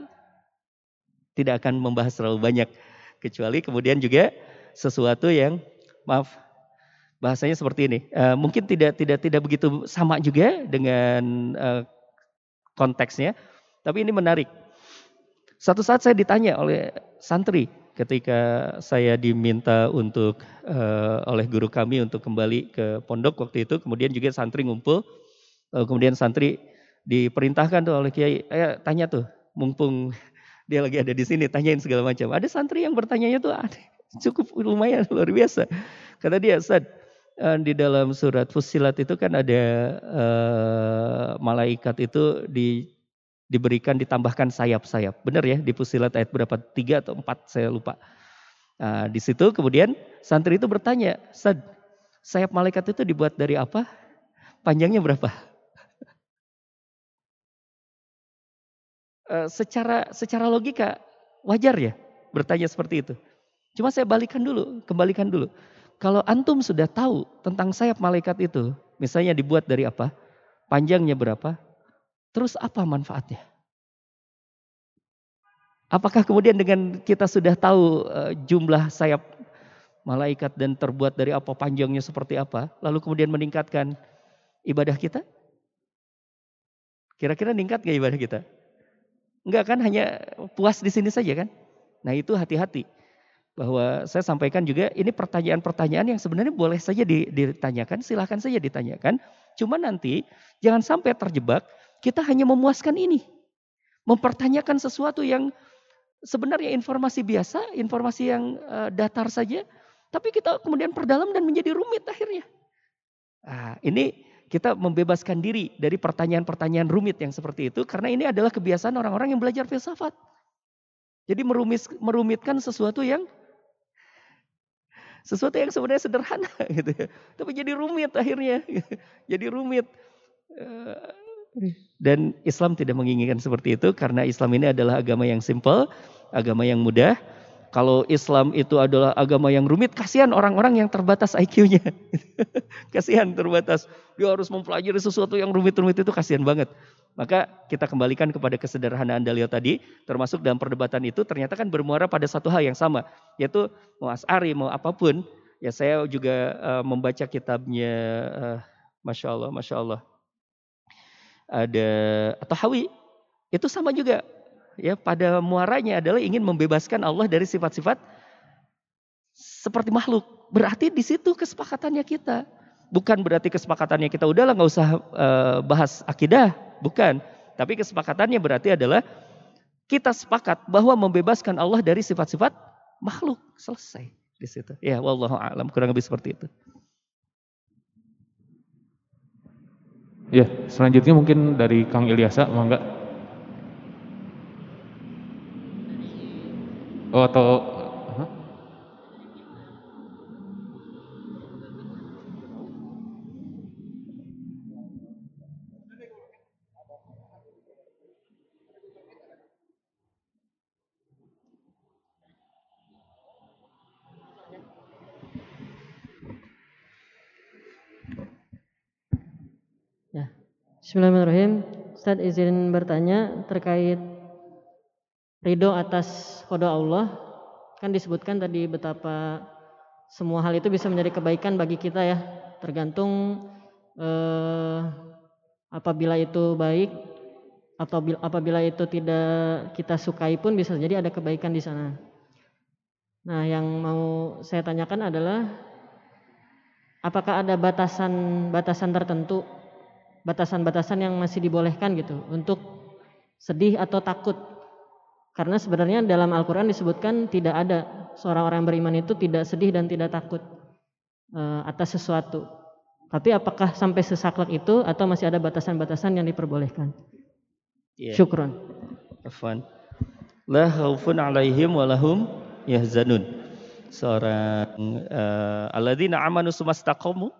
tidak akan membahas terlalu banyak kecuali kemudian juga sesuatu yang maaf bahasanya seperti ini. Uh, mungkin tidak tidak tidak begitu sama juga dengan uh, konteksnya, tapi ini menarik. Satu saat saya ditanya oleh santri ketika saya diminta untuk uh, oleh guru kami untuk kembali ke pondok waktu itu, kemudian juga santri ngumpul, uh, kemudian santri diperintahkan tuh oleh kiai, eh, tanya tuh, mumpung dia lagi ada di sini, tanyain segala macam. Ada santri yang bertanya tuh aneh, cukup lumayan luar biasa. Kata dia, Sad, eh, di dalam surat Fusilat itu kan ada uh, malaikat itu di, diberikan ditambahkan sayap-sayap. Benar ya di Fusilat ayat berapa? Tiga atau empat saya lupa. Nah, di situ kemudian santri itu bertanya, Sad, sayap malaikat itu dibuat dari apa? Panjangnya berapa? Eh, secara secara logika wajar ya bertanya seperti itu. Cuma saya balikan dulu, kembalikan dulu. Kalau antum sudah tahu tentang sayap malaikat itu, misalnya dibuat dari apa, panjangnya berapa, terus apa manfaatnya? Apakah kemudian dengan kita sudah tahu uh, jumlah sayap malaikat dan terbuat dari apa, panjangnya seperti apa, lalu kemudian meningkatkan ibadah kita? Kira-kira meningkat gak ibadah kita? Enggak kan hanya puas di sini saja kan? Nah itu hati-hati. Bahwa saya sampaikan juga ini pertanyaan-pertanyaan yang sebenarnya boleh saja ditanyakan, silahkan saja ditanyakan. Cuma nanti jangan sampai terjebak kita hanya memuaskan ini. Mempertanyakan sesuatu yang sebenarnya informasi biasa, informasi yang uh, datar saja. Tapi kita kemudian perdalam dan menjadi rumit akhirnya. Nah, ini kita membebaskan diri dari pertanyaan-pertanyaan rumit yang seperti itu karena ini adalah kebiasaan orang-orang yang belajar filsafat. Jadi merumis, merumitkan sesuatu yang sesuatu yang sebenarnya sederhana gitu ya. Tapi jadi rumit akhirnya. jadi rumit. Eh, dan Islam tidak menginginkan seperti itu karena Islam ini adalah agama yang simple, agama yang mudah, kalau Islam itu adalah agama yang rumit, kasihan orang-orang yang terbatas IQ-nya. kasihan terbatas. Dia harus mempelajari sesuatu yang rumit-rumit itu kasihan banget. Maka kita kembalikan kepada kesederhanaan dalil tadi, termasuk dalam perdebatan itu ternyata kan bermuara pada satu hal yang sama, yaitu mau asari, mau apa pun. Ya saya juga uh, membaca kitabnya, uh, masya Allah, masya Allah. Ada atau Hawi, itu sama juga ya pada muaranya adalah ingin membebaskan Allah dari sifat-sifat seperti makhluk. Berarti di situ kesepakatannya kita. Bukan berarti kesepakatannya kita udahlah nggak usah uh, bahas akidah, bukan. Tapi kesepakatannya berarti adalah kita sepakat bahwa membebaskan Allah dari sifat-sifat makhluk. Selesai di situ. Ya, wallahu a'lam kurang lebih seperti itu. Ya, selanjutnya mungkin dari Kang Ilyasa, mangga. Oh atau Bismillahirrahmanirrahim. Ustaz izin bertanya terkait ridho atas kodo Allah. Kan disebutkan tadi betapa semua hal itu bisa menjadi kebaikan bagi kita ya. Tergantung eh, apabila itu baik atau apabila itu tidak kita sukai pun bisa jadi ada kebaikan di sana. Nah, yang mau saya tanyakan adalah apakah ada batasan-batasan tertentu batasan-batasan yang masih dibolehkan gitu untuk sedih atau takut. Karena sebenarnya dalam Al-Quran disebutkan tidak ada seorang orang beriman itu tidak sedih dan tidak takut uh, atas sesuatu. Tapi apakah sampai sesaklek itu atau masih ada batasan-batasan yang diperbolehkan? Yeah. Syukron. Afwan. La khaufun alaihim walahum yahzanun. Seorang uh, alladzina amanu sumastaqamu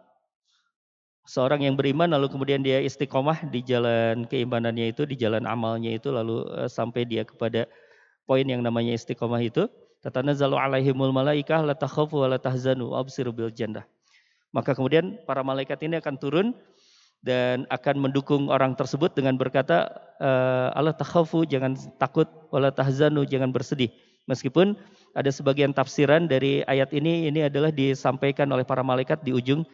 seorang yang beriman lalu kemudian dia istiqomah di jalan keimanannya itu, di jalan amalnya itu lalu uh, sampai dia kepada poin yang namanya istiqomah itu, tatanazzalu alaihimul malaikah la takhafu wa la tahzanu absiru bil jannah. Maka kemudian para malaikat ini akan turun dan akan mendukung orang tersebut dengan berkata uh, Allah takhafu jangan takut wala tahzanu jangan bersedih. Meskipun ada sebagian tafsiran dari ayat ini ini adalah disampaikan oleh para malaikat di ujung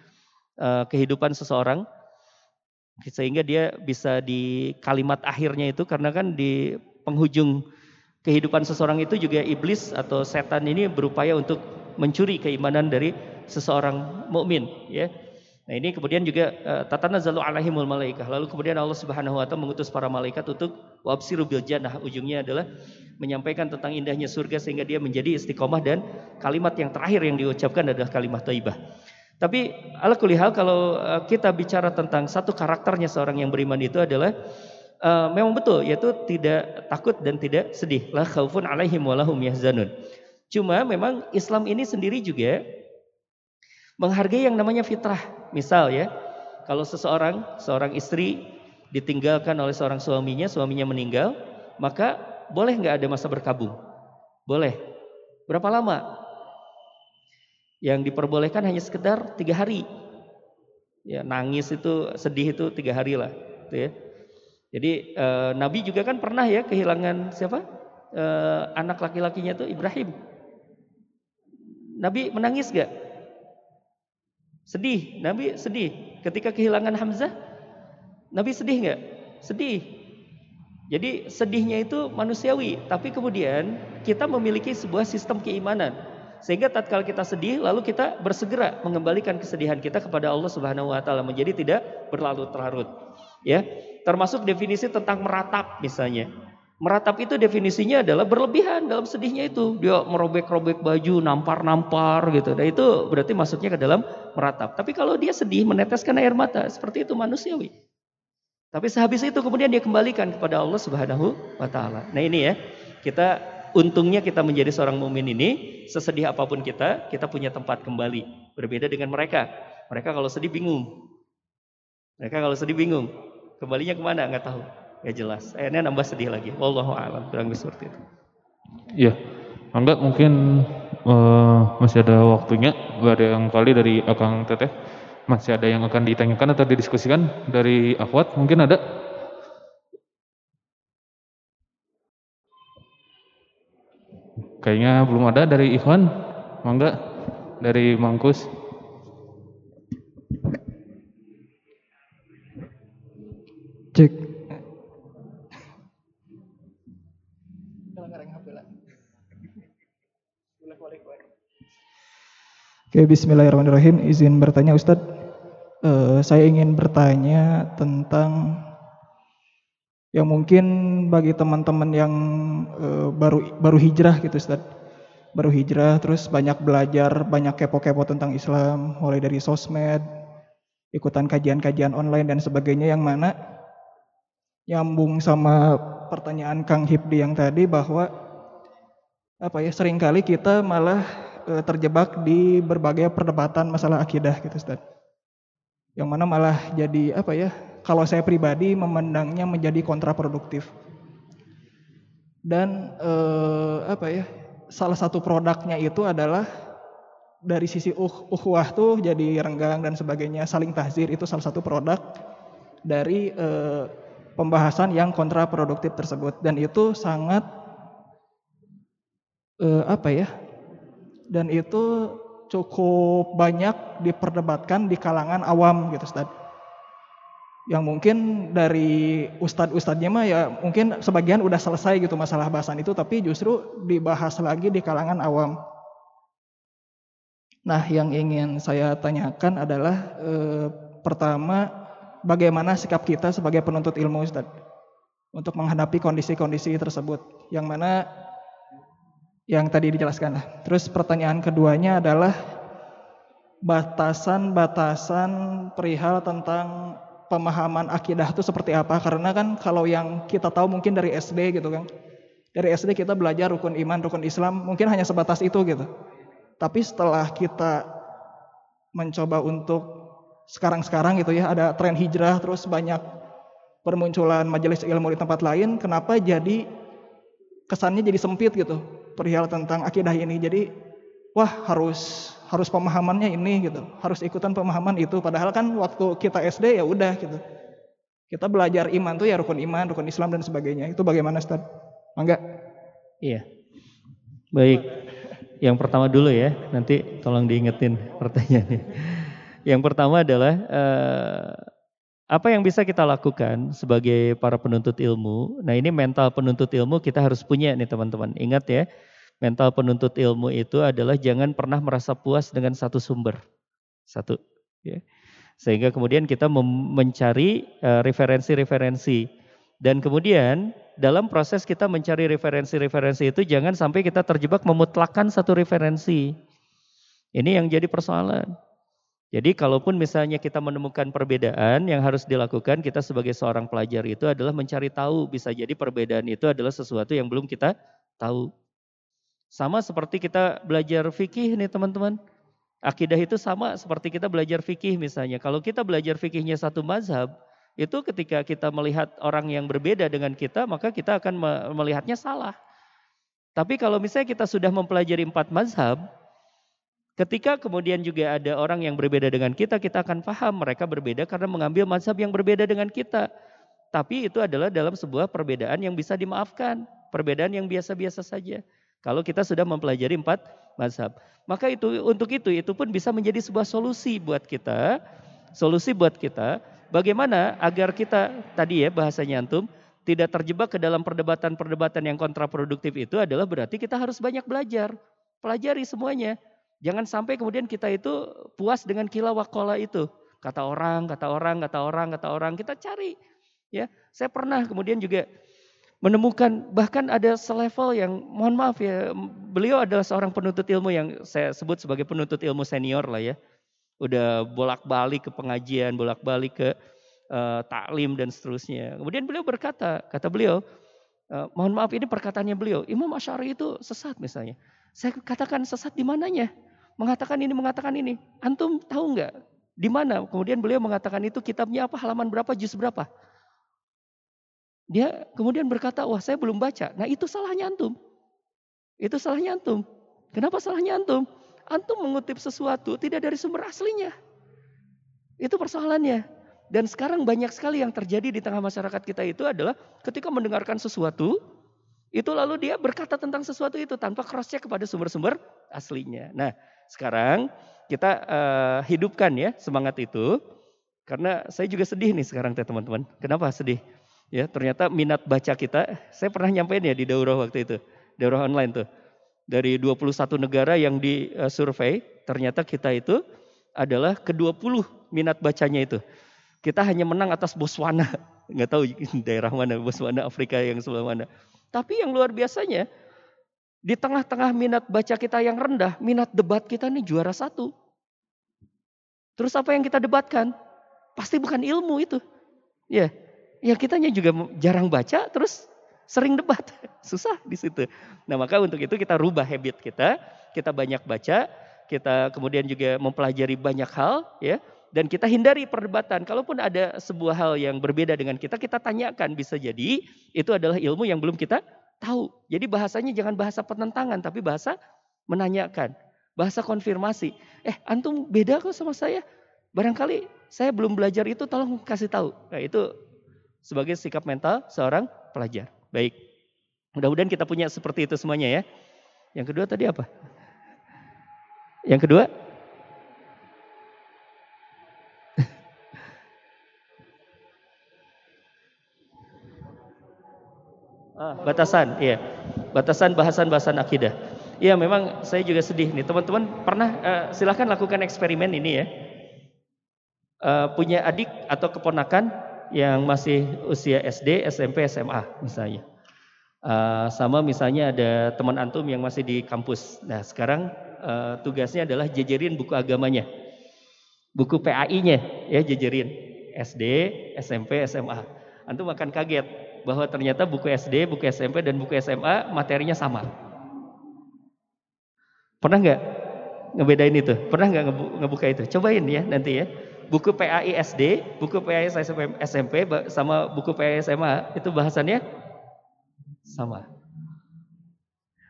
uh, kehidupan seseorang sehingga dia bisa di kalimat akhirnya itu karena kan di penghujung kehidupan seseorang itu juga iblis atau setan ini berupaya untuk mencuri keimanan dari seseorang mukmin ya. Nah ini kemudian juga uh, tatanazzalu alaihimul malaikah. Lalu kemudian Allah Subhanahu wa taala mengutus para malaikat untuk wabsiru bil jannah. Ujungnya adalah menyampaikan tentang indahnya surga sehingga dia menjadi istiqomah dan kalimat yang terakhir yang diucapkan adalah kalimat thayyibah. Tapi ala kulihal kalau eh, kita bicara tentang satu karakternya seorang yang beriman itu adalah uh, memang betul yaitu tidak takut dan tidak sedih. La khaufun alaihim walahum yahzanun. Cuma memang Islam ini sendiri juga menghargai yang namanya fitrah. Misal ya, kalau seseorang, seorang istri ditinggalkan oleh seorang suaminya, suaminya meninggal, maka boleh nggak ada masa berkabung? Boleh. Berapa lama? Yang diperbolehkan hanya sekedar tiga hari. Ya, nangis itu sedih itu tiga hari lah, gitu ya. Jadi e, Nabi juga kan pernah ya kehilangan siapa? E, anak laki-lakinya itu Ibrahim. Nabi menangis gak? Sedih, Nabi sedih. Ketika kehilangan Hamzah, Nabi sedih gak? Sedih. Jadi sedihnya itu manusiawi, tapi kemudian kita memiliki sebuah sistem keimanan. Sehingga tatkala kita sedih lalu kita bersegera mengembalikan kesedihan kita kepada Allah Subhanahu wa taala menjadi tidak berlarut-larut. Ya. Termasuk definisi tentang meratap misalnya. Meratap itu definisinya adalah berlebihan dalam sedihnya itu. Dia merobek-robek baju, nampar-nampar gitu. Dan itu berarti masuknya ke dalam meratap. Tapi kalau dia sedih meneteskan air mata, seperti itu manusiawi. Tapi sehabis itu kemudian dia kembalikan kepada Allah Subhanahu wa taala. Nah ini ya, kita untungnya kita menjadi seorang mukmin ini, sesedih apa pun kita, kita punya tempat kembali. Berbeda dengan mereka. Mereka kalau sedih bingung. Mereka kalau sedih bingung. Kembalinya ke mana? Nggak tahu. Nggak jelas. Akhirnya nambah sedih lagi. Wallahu a'lam. Kurang lebih seperti itu. Iya. Enggak mungkin uh, masih ada waktunya. Ada yang kali dari Akang Teteh. Masih ada yang akan ditanyakan atau didiskusikan dari Akhwat? Mungkin ada? Kayaknya belum ada dari Ikhwan. Mangga dari Mangkus. Cek. Oke, bismillahirrahmanirrahim. Izin bertanya Ustadz. Uh, saya ingin bertanya tentang yang mungkin bagi teman-teman yang uh, baru baru hijrah gitu Ustaz. Baru hijrah terus banyak belajar, banyak kepo-kepo tentang Islam, mulai dari sosmed, ikutan kajian-kajian online dan sebagainya yang mana nyambung sama pertanyaan Kang Hipdi yang tadi bahwa apa ya sering kali kita malah e, terjebak di berbagai perdebatan masalah akidah gitu Ustaz. Yang mana malah jadi apa ya kalau saya pribadi memandangnya menjadi kontraproduktif. Dan eh, apa ya? Salah satu produknya itu adalah dari sisi uh, uhwah tuh jadi renggang dan sebagainya, saling tahzir itu salah satu produk. dari eh, pembahasan yang kontraproduktif tersebut dan itu sangat eh, apa ya? Dan itu cukup banyak diperdebatkan di kalangan awam gitu Ustaz. Yang mungkin dari ustadz-ustadznya mah ya mungkin sebagian udah selesai gitu masalah bahasan itu tapi justru dibahas lagi di kalangan awam. Nah, yang ingin saya tanyakan adalah eh, pertama bagaimana sikap kita sebagai penuntut ilmu Ustaz untuk menghadapi kondisi-kondisi tersebut yang mana yang tadi dijelaskan. Terus pertanyaan keduanya adalah batasan-batasan perihal tentang pemahaman akidah itu seperti apa? Karena kan kalau yang kita tahu mungkin dari SD gitu kan. Dari SD kita belajar rukun iman, rukun Islam, mungkin hanya sebatas itu gitu. Tapi setelah kita mencoba untuk sekarang-sekarang gitu ya, ada tren hijrah terus banyak permunculan majelis ilmu di tempat lain, kenapa jadi kesannya jadi sempit gitu perihal tentang akidah ini. Jadi wah harus harus pemahamannya ini gitu, harus ikutan pemahaman itu. Padahal kan waktu kita SD ya udah gitu. Kita belajar iman tuh ya rukun iman, rukun Islam dan sebagainya. Itu bagaimana Ustaz? Mangga. Iya. Baik. Yang pertama dulu ya, nanti tolong diingetin pertanyaannya. Yang pertama adalah eh, apa yang bisa kita lakukan sebagai para penuntut ilmu? Nah ini mental penuntut ilmu kita harus punya nih teman-teman. Ingat ya, mental penuntut ilmu itu adalah jangan pernah merasa puas dengan satu sumber. Satu. Ya. Sehingga kemudian kita mencari uh, referensi-referensi. Dan kemudian dalam proses kita mencari referensi-referensi itu jangan sampai kita terjebak memutlakan satu referensi. Ini yang jadi persoalan. Jadi kalaupun misalnya kita menemukan perbedaan yang harus dilakukan kita sebagai seorang pelajar itu adalah mencari tahu. Bisa jadi perbedaan itu adalah sesuatu yang belum kita tahu. Sama seperti kita belajar fikih nih teman-teman. Akidah itu sama seperti kita belajar fikih misalnya. Kalau kita belajar fikihnya satu mazhab, itu ketika kita melihat orang yang berbeda dengan kita, maka kita akan melihatnya salah. Tapi kalau misalnya kita sudah mempelajari empat mazhab, Ketika kemudian juga ada orang yang berbeda dengan kita, kita akan paham mereka berbeda karena mengambil mazhab yang berbeda dengan kita. Tapi itu adalah dalam sebuah perbedaan yang bisa dimaafkan, perbedaan yang biasa-biasa saja. Kalau kita sudah mempelajari empat mazhab, maka itu untuk itu itu pun bisa menjadi sebuah solusi buat kita, solusi buat kita. Bagaimana agar kita tadi ya bahasanya antum tidak terjebak ke dalam perdebatan-perdebatan yang kontraproduktif itu adalah berarti kita harus banyak belajar, pelajari semuanya. Jangan sampai kemudian kita itu puas dengan kila wakola itu. Kata orang, kata orang, kata orang, kata orang, kita cari. Ya, saya pernah kemudian juga menemukan bahkan ada selevel yang mohon maaf ya, beliau adalah seorang penuntut ilmu yang saya sebut sebagai penuntut ilmu senior lah ya. Udah bolak-balik ke pengajian, bolak-balik ke uh, taklim dan seterusnya. Kemudian beliau berkata, kata beliau, uh, mohon maaf ini perkataannya beliau, Imam Asy'ari itu sesat misalnya. Saya katakan sesat di mananya? mengatakan ini, mengatakan ini. Antum tahu nggak di mana? Kemudian beliau mengatakan itu kitabnya apa, halaman berapa, juz berapa. Dia kemudian berkata, wah saya belum baca. Nah itu salahnya antum. Itu salahnya antum. Kenapa salahnya antum? Antum mengutip sesuatu tidak dari sumber aslinya. Itu persoalannya. Dan sekarang banyak sekali yang terjadi di tengah masyarakat kita itu adalah ketika mendengarkan sesuatu, itu lalu dia berkata tentang sesuatu itu tanpa cross check kepada sumber-sumber aslinya. Nah, sekarang kita uh, hidupkan ya semangat itu. Karena saya juga sedih nih sekarang teman-teman. Kenapa sedih? Ya ternyata minat baca kita, saya pernah nyampein ya di daurah waktu itu. Daurah online tuh. Dari 21 negara yang di uh, survei, ternyata kita itu adalah ke-20 minat bacanya itu. Kita hanya menang atas Botswana. Nggak tahu daerah mana, Botswana, Afrika yang sebelah mana. Tapi yang luar biasanya, di tengah-tengah minat baca kita yang rendah, minat debat kita nih juara satu. Terus apa yang kita debatkan? Pasti bukan ilmu itu. Ya, ya kitanya juga jarang baca, terus sering debat. Susah di situ. Nah maka untuk itu kita rubah habit kita, kita banyak baca, kita kemudian juga mempelajari banyak hal, ya, dan kita hindari perdebatan. Kalaupun ada sebuah hal yang berbeda dengan kita, kita tanyakan. Bisa jadi itu adalah ilmu yang belum kita tahu. Jadi bahasanya jangan bahasa penentangan, tapi bahasa menanyakan. Bahasa konfirmasi. Eh, antum beda kok sama saya. Barangkali Saya belum belajar itu tolong kasih tahu. Nah, itu sebagai sikap mental seorang pelajar. Baik. Mudah-mudahan kita punya seperti itu semuanya ya. Yang kedua tadi apa? Yang kedua? ah, batasan, iya. Batasan bahasan-bahasan akidah. Iya, memang saya juga sedih nih. Teman-teman pernah uh, silahkan lakukan eksperimen ini ya. Uh, punya adik atau keponakan yang masih usia SD, SMP, SMA misalnya. Uh, sama misalnya ada teman antum yang masih di kampus. Nah sekarang uh, tugasnya adalah jajarin buku agamanya. Buku PAI-nya ya jajarin. SD, SMP, SMA. Antum akan kaget bahwa ternyata buku SD, buku SMP, dan buku SMA materinya sama. Pernah nggak ngebedain itu? Pernah nggak ngebuka itu? Cobain ya nanti ya. Buku PAI SD, buku PAI SMP, sama buku PAI SMA itu bahasannya sama.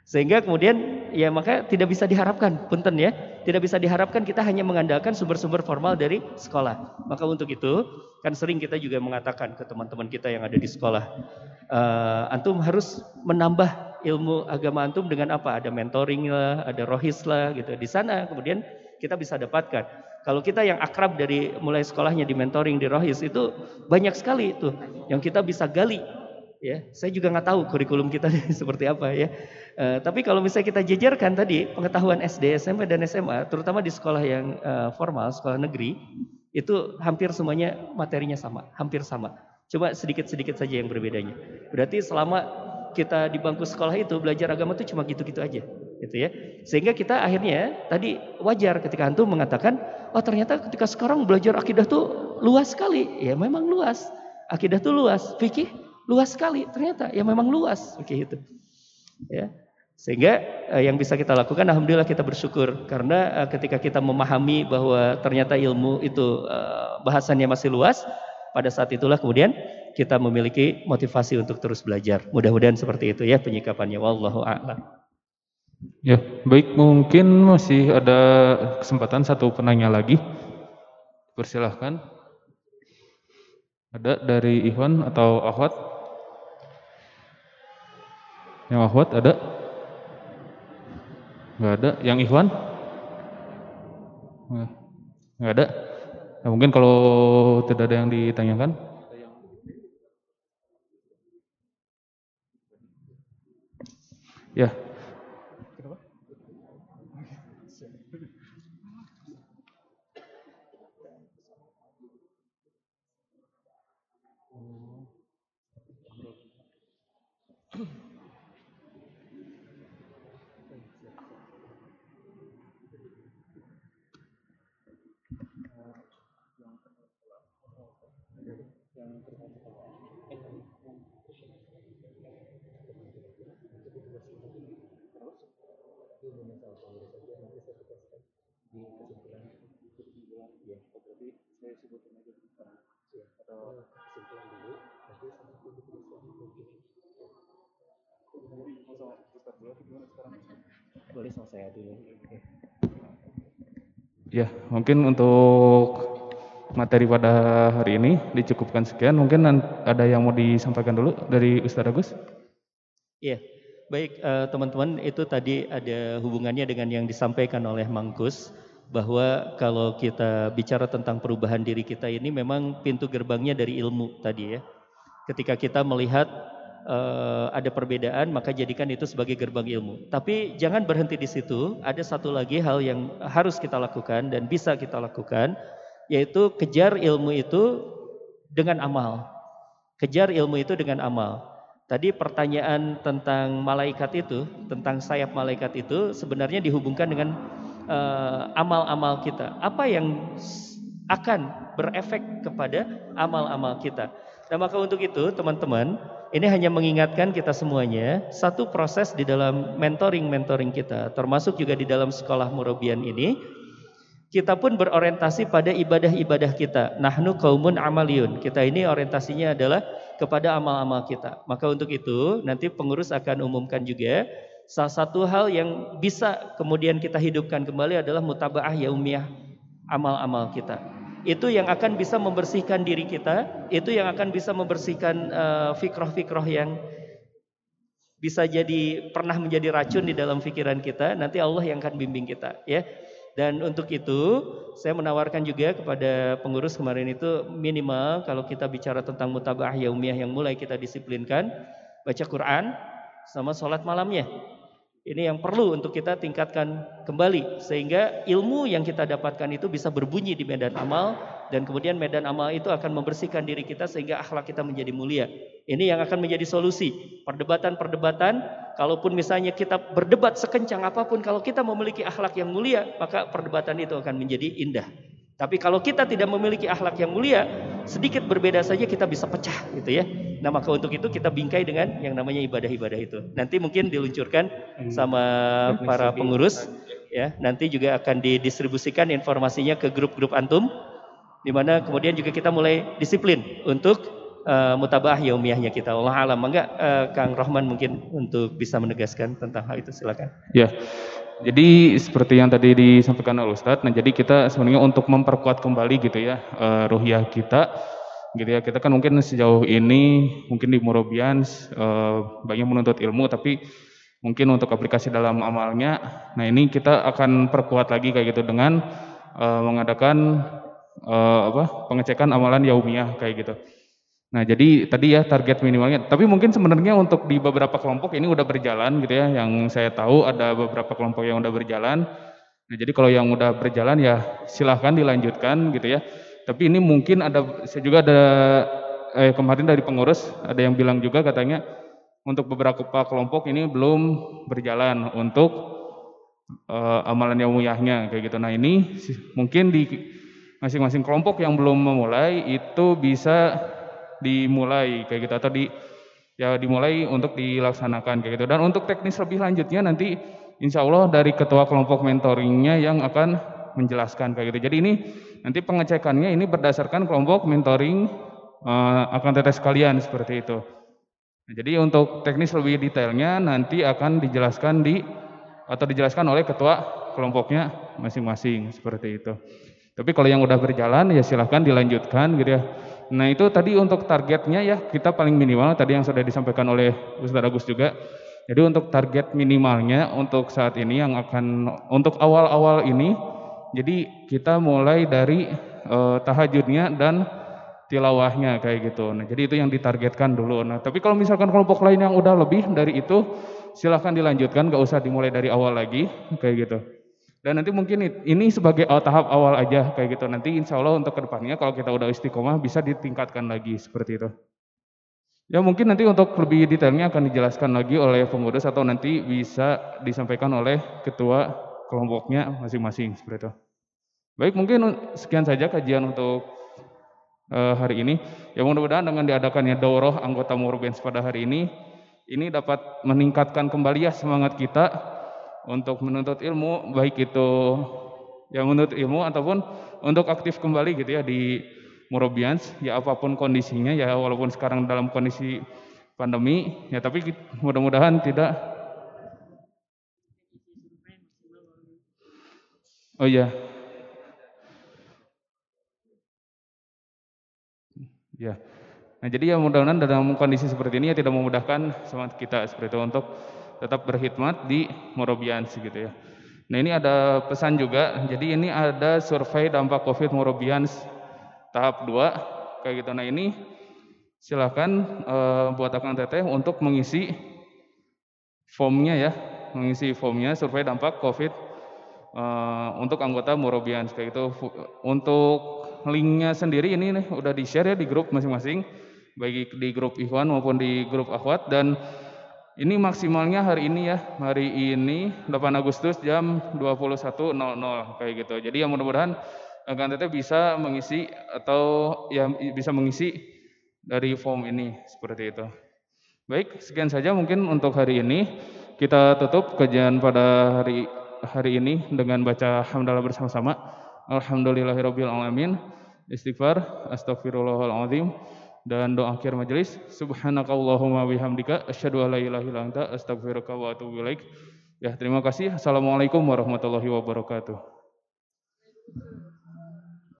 Sehingga kemudian ya maka tidak bisa diharapkan, punten ya, tidak bisa diharapkan kita hanya mengandalkan sumber-sumber formal dari sekolah. Maka untuk itu kan sering kita juga mengatakan ke teman-teman kita yang ada di sekolah, uh, antum harus menambah ilmu agama antum dengan apa? Ada mentoring lah, ada rohis lah gitu. Di sana kemudian kita bisa dapatkan. Kalau kita yang akrab dari mulai sekolahnya di mentoring di rohis itu banyak sekali itu yang kita bisa gali ya. Saya juga nggak tahu kurikulum kita seperti apa ya. Uh, tapi kalau misalnya kita jejerkan tadi pengetahuan SD SMP dan SMA terutama di sekolah yang uh, formal sekolah negeri itu hampir semuanya materinya sama hampir sama. Coba sedikit-sedikit saja yang berbedanya. Berarti selama kita di bangku sekolah itu belajar agama itu cuma gitu-gitu aja gitu ya. Sehingga kita akhirnya tadi wajar ketika antum mengatakan oh ternyata ketika sekarang belajar akidah tuh luas sekali. Ya memang luas. Akidah tuh luas. Fikih luas sekali. Ternyata ya memang luas. Oke itu ya. Sehingga eh, yang bisa kita lakukan alhamdulillah kita bersyukur. Karena eh, ketika kita memahami bahwa ternyata ilmu itu eh, bahasannya masih luas pada saat itulah kemudian kita memiliki motivasi untuk terus belajar. Mudah-mudahan seperti itu ya penyikapannya. Wallahu a'lam ya baik mungkin masih ada kesempatan satu penanya lagi persilahkan ada dari Ikhwan atau Ahwat yang Ahwat ada? Enggak ada. Yang Ikhwan? Enggak ada. Nah, mungkin kalau tidak ada yang ditanyakan. Ya, Boleh sama saya dulu. Ya, mungkin untuk materi pada hari ini dicukupkan sekian. Mungkin ada yang mau disampaikan dulu dari Ustaz Agus? Iya, baik eh, teman-teman itu tadi ada hubungannya dengan yang disampaikan oleh Mangkus bahwa kalau kita bicara tentang perubahan diri kita ini memang pintu gerbangnya dari ilmu tadi ya. Ketika kita melihat uh, ada perbedaan maka jadikan itu sebagai gerbang ilmu. Tapi jangan berhenti di situ. Ada satu lagi hal yang harus kita lakukan dan bisa kita lakukan yaitu kejar ilmu itu dengan amal. Kejar ilmu itu dengan amal. Tadi pertanyaan tentang malaikat itu, tentang sayap malaikat itu sebenarnya dihubungkan dengan amal-amal uh, kita. Apa yang akan berefek kepada amal-amal kita? Nah, maka untuk itu, teman-teman, ini hanya mengingatkan kita semuanya satu proses di dalam mentoring-mentoring kita, termasuk juga di dalam sekolah murabian ini kita pun berorientasi pada ibadah-ibadah kita. Nahnu kaumun amaliyun. Kita ini orientasinya adalah kepada amal-amal kita. Maka untuk itu nanti pengurus akan umumkan juga salah satu hal yang bisa kemudian kita hidupkan kembali adalah mutabaah yaumiyah amal-amal kita. itu yang akan bisa membersihkan diri kita, itu yang akan bisa membersihkan uh, fikroh-fikroh yang bisa jadi pernah menjadi racun di dalam pikiran kita, nanti Allah yang akan bimbing kita, ya. Dan untuk itu saya menawarkan juga kepada pengurus kemarin itu minimal kalau kita bicara tentang mutabah yaumiyah yang mulai kita disiplinkan, baca Quran sama sholat malamnya. Ini yang perlu untuk kita tingkatkan kembali sehingga ilmu yang kita dapatkan itu bisa berbunyi di medan amal dan kemudian medan amal itu akan membersihkan diri kita sehingga akhlak kita menjadi mulia. Ini yang akan menjadi solusi. Perdebatan-perdebatan, kalaupun misalnya kita berdebat sekencang apa pun, kalau kita memiliki akhlak yang mulia, maka perdebatan itu akan menjadi indah. Tapi kalau kita tidak memiliki akhlak yang mulia, sedikit berbeda saja kita bisa pecah gitu ya. Nah maka untuk itu kita bingkai dengan yang namanya ibadah-ibadah itu. Nanti mungkin diluncurkan sama para pengurus ya. Nanti juga akan didistribusikan informasinya ke grup-grup antum di mana kemudian juga kita mulai disiplin untuk uh, mutabah yaumiyahnya kita. Allah alam. Enggak uh, Kang Rohman mungkin untuk bisa menegaskan tentang hal itu silakan. Ya. Jadi seperti yang tadi disampaikan oleh Ustadz, nah jadi kita sebenarnya untuk memperkuat kembali gitu ya uh, ruhiyah kita, gitu ya kita kan mungkin sejauh ini mungkin di Murobians uh, banyak menuntut ilmu, tapi mungkin untuk aplikasi dalam amalnya, nah ini kita akan perkuat lagi kayak gitu dengan uh, mengadakan uh, apa pengecekan amalan yaumiyah kayak gitu. Nah, jadi tadi ya target minimalnya. Tapi mungkin sebenarnya untuk di beberapa kelompok ini udah berjalan gitu ya. Yang saya tahu ada beberapa kelompok yang udah berjalan. Nah, jadi kalau yang udah berjalan ya silahkan dilanjutkan gitu ya. Tapi ini mungkin ada saya juga ada eh, kemarin dari pengurus ada yang bilang juga katanya untuk beberapa kelompok ini belum berjalan untuk uh, amalan yaumiyahnya kayak gitu. Nah, ini mungkin di masing-masing kelompok yang belum memulai itu bisa dimulai kayak gitu atau di ya dimulai untuk dilaksanakan kayak gitu. Dan untuk teknis lebih lanjutnya nanti insya Allah dari ketua kelompok mentoringnya yang akan menjelaskan kayak gitu. Jadi ini nanti pengecekannya ini berdasarkan kelompok mentoring uh, akan tetes kalian seperti itu. Nah, jadi untuk teknis lebih detailnya nanti akan dijelaskan di atau dijelaskan oleh ketua kelompoknya masing-masing seperti itu. Tapi kalau yang udah berjalan ya silahkan dilanjutkan gitu ya Nah itu tadi untuk targetnya ya kita paling minimal tadi yang sudah disampaikan oleh Ustaz Agus juga. Jadi untuk target minimalnya untuk saat ini yang akan untuk awal-awal ini, jadi kita mulai dari uh, tahajudnya dan tilawahnya kayak gitu. Nah jadi itu yang ditargetkan dulu. Nah tapi kalau misalkan kelompok lain yang udah lebih dari itu, silahkan dilanjutkan, gak usah dimulai dari awal lagi kayak gitu. Dan nanti mungkin ini sebagai tahap awal aja kayak gitu. Nanti insya Allah untuk ke depannya kalau kita udah istiqomah bisa ditingkatkan lagi seperti itu. Ya mungkin nanti untuk lebih detailnya akan dijelaskan lagi oleh pengurus atau nanti bisa disampaikan oleh ketua kelompoknya masing-masing seperti itu. Baik mungkin sekian saja kajian untuk uh, hari ini. Ya mudah-mudahan dengan diadakannya daurah anggota Murbens pada hari ini, ini dapat meningkatkan kembali ya semangat kita untuk menuntut ilmu baik itu yang menuntut ilmu ataupun untuk aktif kembali gitu ya di Murobians ya apa pun kondisinya ya walaupun sekarang dalam kondisi pandemi ya tapi mudah-mudahan tidak Oh iya Ya. Nah, jadi ya mudah-mudahan dalam kondisi seperti ini ya tidak memudahkan semangat kita seperti itu untuk tetap berkhidmat di Morobians gitu ya. Nah ini ada pesan juga, jadi ini ada survei dampak COVID Morobians tahap 2 kayak gitu. Nah ini silahkan uh, buat akun teteh untuk mengisi formnya ya, mengisi formnya survei dampak COVID uh, untuk anggota Morobians kayak gitu. Untuk linknya sendiri ini nih udah di share ya di grup masing-masing, baik di grup Ikhwan maupun di grup Akhwat dan ini maksimalnya hari ini ya, hari ini 8 Agustus jam 21.00 kayak gitu. Jadi yang mudah-mudahan akan tetap bisa mengisi atau ya bisa mengisi dari form ini seperti itu. Baik, sekian saja mungkin untuk hari ini. Kita tutup kajian pada hari hari ini dengan baca hamdalah bersama-sama. Alhamdulillahirabbil alamin. Istighfar, astagfirullahalazim dan doa akhir majelis subhanakallahumma bihamdika asyhadu an la ilaha illa anta astaghfiruka wa atubu ilaik. Ya terima kasih. Assalamualaikum warahmatullahi wabarakatuh